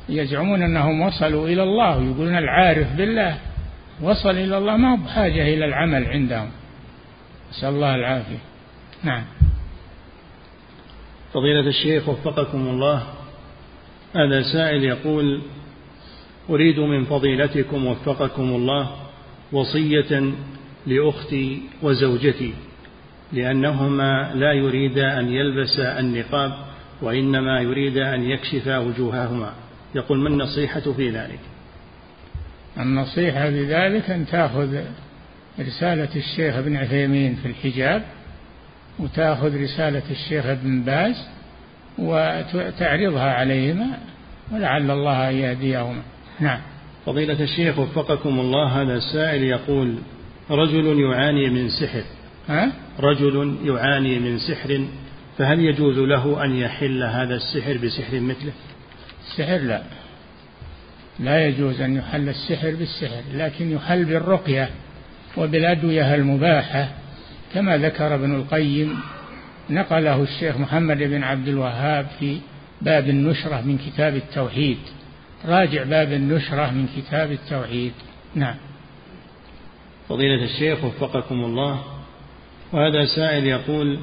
Speaker 2: يزعمون أنهم وصلوا إلى الله ويقولون العارف بالله. وصل إلى الله ما هو بحاجة إلى العمل عندهم. نسأل الله العافية. نعم.
Speaker 1: فضيلة الشيخ وفقكم الله. هذا سائل يقول أريد من فضيلتكم وفقكم الله وصية لأختي وزوجتي لأنهما لا يريدا أن يلبسا النقاب وإنما يريدا أن يكشفا وجوههما. يقول ما النصيحة في ذلك؟
Speaker 2: النصيحة في ذلك أن تأخذ رسالة الشيخ ابن عثيمين في الحجاب وتأخذ رسالة الشيخ ابن باز وتعرضها عليهما ولعل الله يهديهما. نعم.
Speaker 1: فضيلة الشيخ وفقكم الله هذا السائل يقول رجل يعاني من سحر.
Speaker 2: ها؟
Speaker 1: رجل يعاني من سحر فهل يجوز له أن يحل هذا السحر بسحر مثله؟
Speaker 2: السحر لا. لا يجوز أن يحل السحر بالسحر لكن يحل بالرقية وبالأدوية المباحة. كما ذكر ابن القيم نقله الشيخ محمد بن عبد الوهاب في باب النشرة من كتاب التوحيد. راجع باب النشرة من كتاب التوحيد. نعم.
Speaker 1: فضيلة الشيخ وفقكم الله وهذا سائل يقول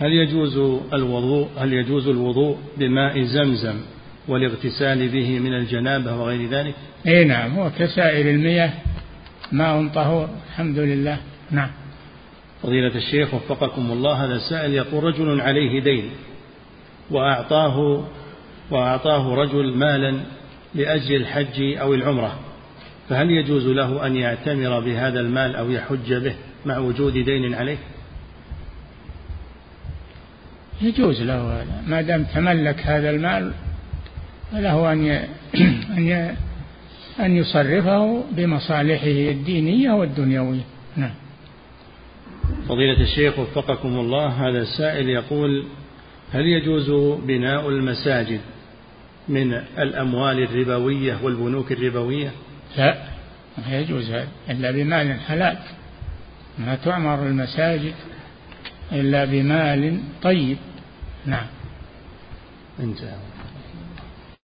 Speaker 1: هل يجوز الوضوء هل يجوز الوضوء بماء زمزم والاغتسال به من الجنابة وغير ذلك؟
Speaker 2: اي نعم هو كسائر المياه ماء طهور الحمد لله. نعم.
Speaker 1: فضيلة الشيخ وفقكم الله هذا السائل يقول رجل عليه دين وأعطاه وأعطاه رجل مالا لأجل الحج أو العمرة فهل يجوز له أن يعتمر بهذا المال أو يحج به مع وجود دين عليه؟
Speaker 2: يجوز له هذا. ما دام تملك هذا المال فله أن أن أن يصرفه بمصالحه الدينية والدنيوية. نعم.
Speaker 1: فضيلة الشيخ وفقكم الله هذا السائل يقول هل يجوز بناء المساجد من الأموال الربوية والبنوك الربوية؟
Speaker 2: لا ما يجوز هذا إلا بمال حلال. ما تعمر المساجد إلا بمال طيب. نعم.
Speaker 1: انتهى.